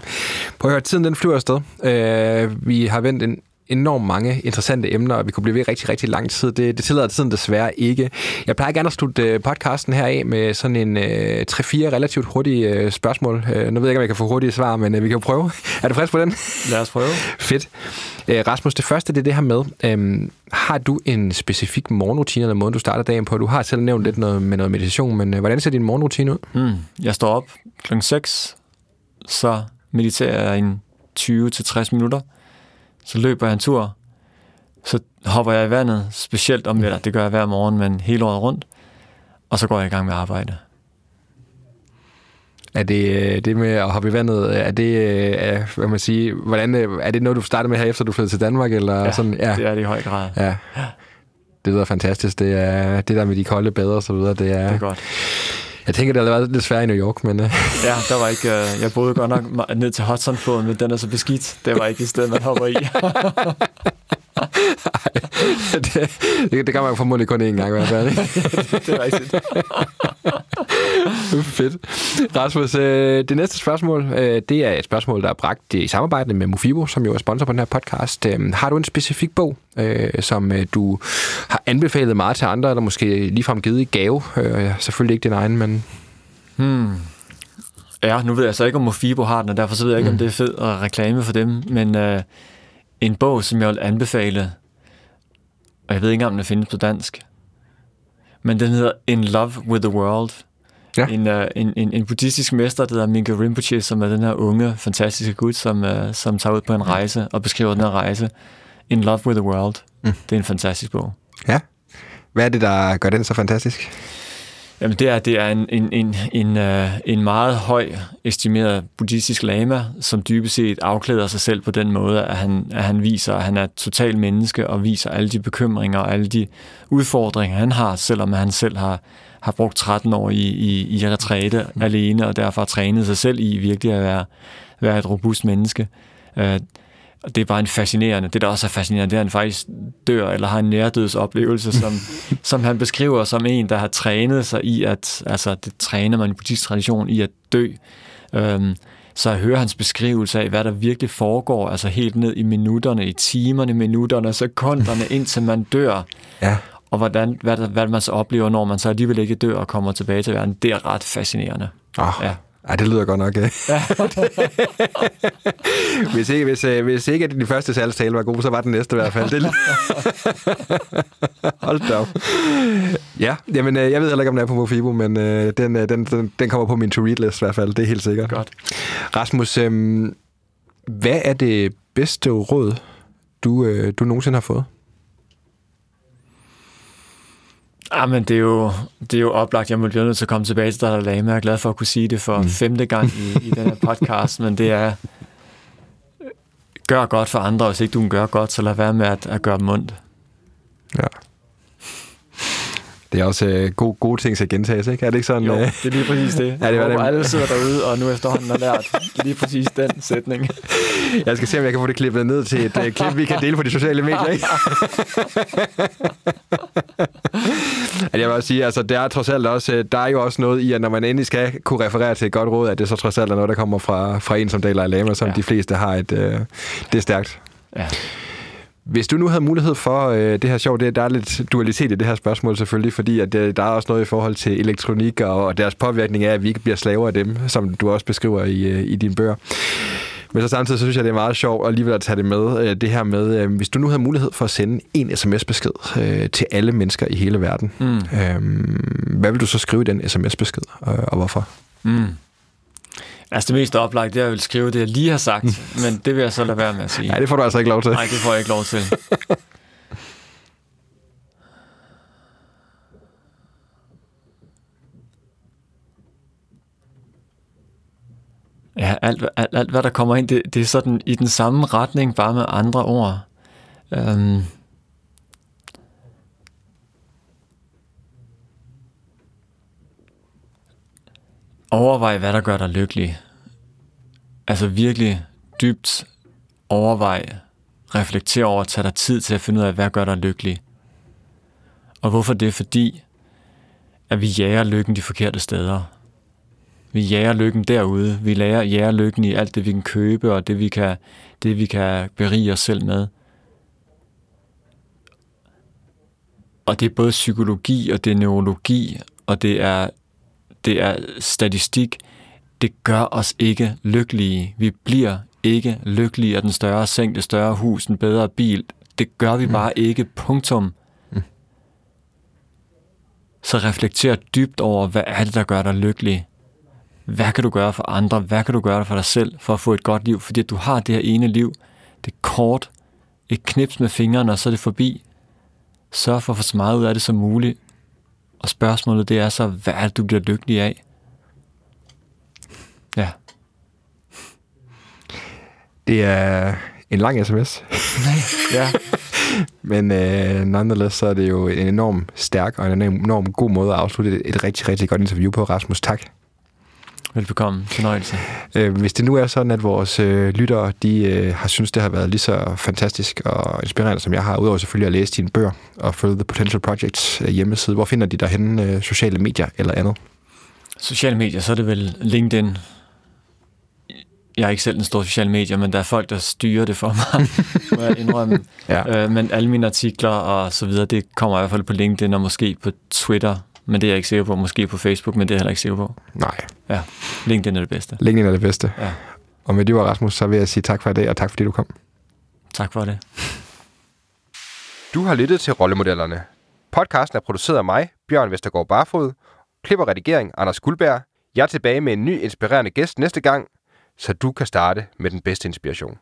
Prøv at høre, tiden den flyver afsted. Øh, vi har vendt en enormt mange interessante emner, og vi kunne blive ved rigtig, rigtig lang tid. Det, det tillader tiden desværre ikke. Jeg plejer gerne at slutte øh, podcasten her af med sådan en øh, 3-4 relativt hurtige øh, spørgsmål. Øh, nu ved jeg ikke, om jeg kan få hurtige svar, men øh, vi kan jo prøve. Er du frisk på den? Lad os prøve. Fedt. Øh, Rasmus, det første det er det her med, øh, har du en specifik morgenrutine, eller måde, du starter dagen på? Du har selv nævnt lidt noget med noget meditation, men øh, hvordan ser din morgenrutine ud? Mm, jeg står op kl. 6, så mediterer jeg en 20-60 minutter så løber jeg en tur, så hopper jeg i vandet, specielt om det, det gør jeg hver morgen, men hele året rundt, og så går jeg i gang med at arbejde. Er det, øh, det med at hoppe i vandet, er det, øh, er, hvad man sige, hvordan, øh, er det noget, du startede med her, efter du flyttede til Danmark? Eller ja, sådan? ja, det er det i høj grad. Ja. Det lyder fantastisk. Det er det der med de kolde bade og så videre. Det er, det er godt. Jeg tænker, det har været svært i New York, men... Uh... Ja, der var ikke... Uh, jeg boede godt nok ned til Hudsonfloden, men den er så beskidt. Det var ikke et sted, man hopper i. det, det, det kan man formodentlig kun én gang i hvert fald. det er rigtigt. Fedt. Rasmus, øh, det næste spørgsmål, øh, det er et spørgsmål, der er bragt i samarbejde med Mofibo, som jo er sponsor på den her podcast. Øh, har du en specifik bog, som du har anbefalet meget til andre, eller måske ligefrem givet i gave? Selvfølgelig ikke din egen, men... Hmm. Ja, nu ved jeg så ikke, om Mofibo har den, og derfor så ved jeg ikke, mm. om det er fedt at reklame for dem, men øh, en bog, som jeg vil anbefale, og jeg ved ikke, om den findes på dansk, men den hedder In Love with the World. Ja. En, uh, en, en, en buddhistisk mester, der hedder Mingyur Rinpoche, som er den her unge, fantastiske gud, som, uh, som tager ud på en rejse og beskriver den her rejse. In Love with the World. Mm. Det er en fantastisk bog. Ja. Hvad er det, der gør den så fantastisk? Jamen det er, det er en, en, en, en, uh, en meget høj estimeret buddhistisk lama, som dybest set afklæder sig selv på den måde, at han, at han viser, at han er total menneske og viser alle de bekymringer og alle de udfordringer, han har, selvom han selv har, har brugt 13 år i, i, i retræte mm. alene, og derfor har trænet sig selv i virkelig at være, være et robust menneske. Uh, Og det er bare en fascinerende, det der også er fascinerende, det er, at han faktisk dør, eller har en nærdødsoplevelse, som, som han beskriver som en, der har trænet sig i at, altså det træner man i buddhistisk tradition i at dø. Øhm, så jeg hører hans beskrivelse af, hvad der virkelig foregår, altså helt ned i minutterne, i timerne, minutterne, sekunderne, indtil man dør. Ja. Og hvordan, hvad, hvad man så oplever, når man så alligevel ikke dør og kommer tilbage til verden, det er ret fascinerende. Oh, Ja. Ej, det lyder godt nok. Ja. hvis, ikke, hvis, øh, hvis ikke at din første salgstale var god, så var den næste i hvert fald. Det Hold da op. Ja, jamen, øh, jeg ved heller ikke, om den er på Mofibo, men øh, den, øh, den, den, den kommer på min to-read-list i hvert fald. Det er helt sikkert. Godt. Rasmus, øh, hvad er det bedste råd, du, øh, du nogensinde har fået? Ah, men det er jo, det er jo oplagt. Jeg må blive nødt til at komme tilbage til Dalai Lama. Jeg er glad for at kunne sige det for mm. femte gang i, i den her podcast, men det er, gør godt for andre, hvis ikke du kan gøre godt, så lad være med at, at gøre dem ondt. Ja. Det er også øh, gode, gode ting til gentages, ikke? Er det ikke sådan? Jo, Øh, det er lige præcis det. Ja, det var det. alle sidder derude, og nu efterhånden har lært lige præcis den sætning. jeg skal se, om jeg kan få det klippet ned til et øh, klip, vi kan dele på de sociale medier, ikke? at jeg vil også sige, altså, der er trods alt også, øh, der er jo også noget i, at når man endelig skal kunne referere til et godt råd, at det så trods alt er noget, der kommer fra, fra en som Dalai Lama, som ja. de fleste har et, øh, det er stærkt. Ja. Hvis du nu havde mulighed for øh, det her sjov, det, der er lidt dualitet i det her spørgsmål selvfølgelig, fordi at, øh, der er også noget i forhold til elektronik og, og deres påvirkning af, at vi ikke bliver slaver af dem, som du også beskriver i, øh, i dine bøger. Men så samtidig så synes jeg, det er meget sjovt alligevel at tage det med. øh, Det her med, øh, hvis du nu havde mulighed for at sende en sms-besked øh, til alle mennesker i hele verden, Mm. øh, hvad vil du så skrive i den sms-besked, øh, og hvorfor? Mm. Altså det mest oplagt, det er, at jeg vil skrive det, jeg lige har sagt, men det vil jeg så lade være med at sige. Nej, det får du altså ikke lov til. Nej, det får jeg ikke lov til. Ja, alt, alt, alt hvad der kommer ind, det, det er sådan i den samme retning, bare med andre ord. Øhm. Overvej, hvad der gør dig lykkelig. Altså virkelig dybt overvej, reflekter over, tage dig tid til at finde ud af, hvad gør dig lykkelig. Og hvorfor det? Fordi, at vi jager lykken de forkerte steder. Vi jager lykken derude. Vi lærer jager lykken i alt det, vi kan købe, og det, vi kan, det, vi kan berige os selv med. Og det er både psykologi, og det er neurologi, og det er, det er statistik. Det gør os ikke lykkelige. Vi bliver ikke lykkelige af den større seng, det større hus, en bedre bil. Det gør vi bare ikke. Punktum. Så reflekter dybt over, hvad er det, der gør dig lykkelig? Hvad kan du gøre for andre? Hvad kan du gøre for dig selv for at få et godt liv? Fordi du har det her ene liv. Det er kort. Et knips med fingrene, og så er det forbi. Sørg for at få så meget ud af det som muligt. Og spørgsmålet det er så, hvad er det, du bliver lykkelig af? Ja. Det er en lang sms. Ja. Men øh, nonetheless, så er det jo en enorm stærk og en enorm god måde at afslutte et, et rigtig, rigtig godt interview på. Rasmus, tak. Velbekomme. Fornøjelse. Øh, hvis det nu er sådan, at vores øh, lyttere de, øh, har synes det har været lige så fantastisk og inspirerende, som jeg har, udover selvfølgelig at læse dine bøger og følge The Potential Projects øh, hjemmeside, hvor finder de dig henne? Øh, sociale medier eller andet? Sociale medier, så er det vel LinkedIn. Jeg er ikke selv en stor social medier, men der er folk, der styrer det for mig, må jeg indrømme. Ja. Øh, men alle mine artikler og så videre, det kommer i hvert fald på LinkedIn og måske på Twitter, men det er jeg ikke sikker på. Måske på Facebook, men det er jeg heller ikke sikker på. Nej, Ja, LinkedIn er det bedste. LinkedIn er det bedste. Ja. Og med det var Rasmus, så vil jeg sige tak for i dag, og tak fordi du kom. Tak for det. Du har lyttet til Rollemodellerne. Podcasten er produceret af mig, Bjørn Vestergaard Barfod. Klip og redigering, Anders Guldberg. Jeg er tilbage med en ny inspirerende gæst næste gang, så du kan starte med den bedste inspiration.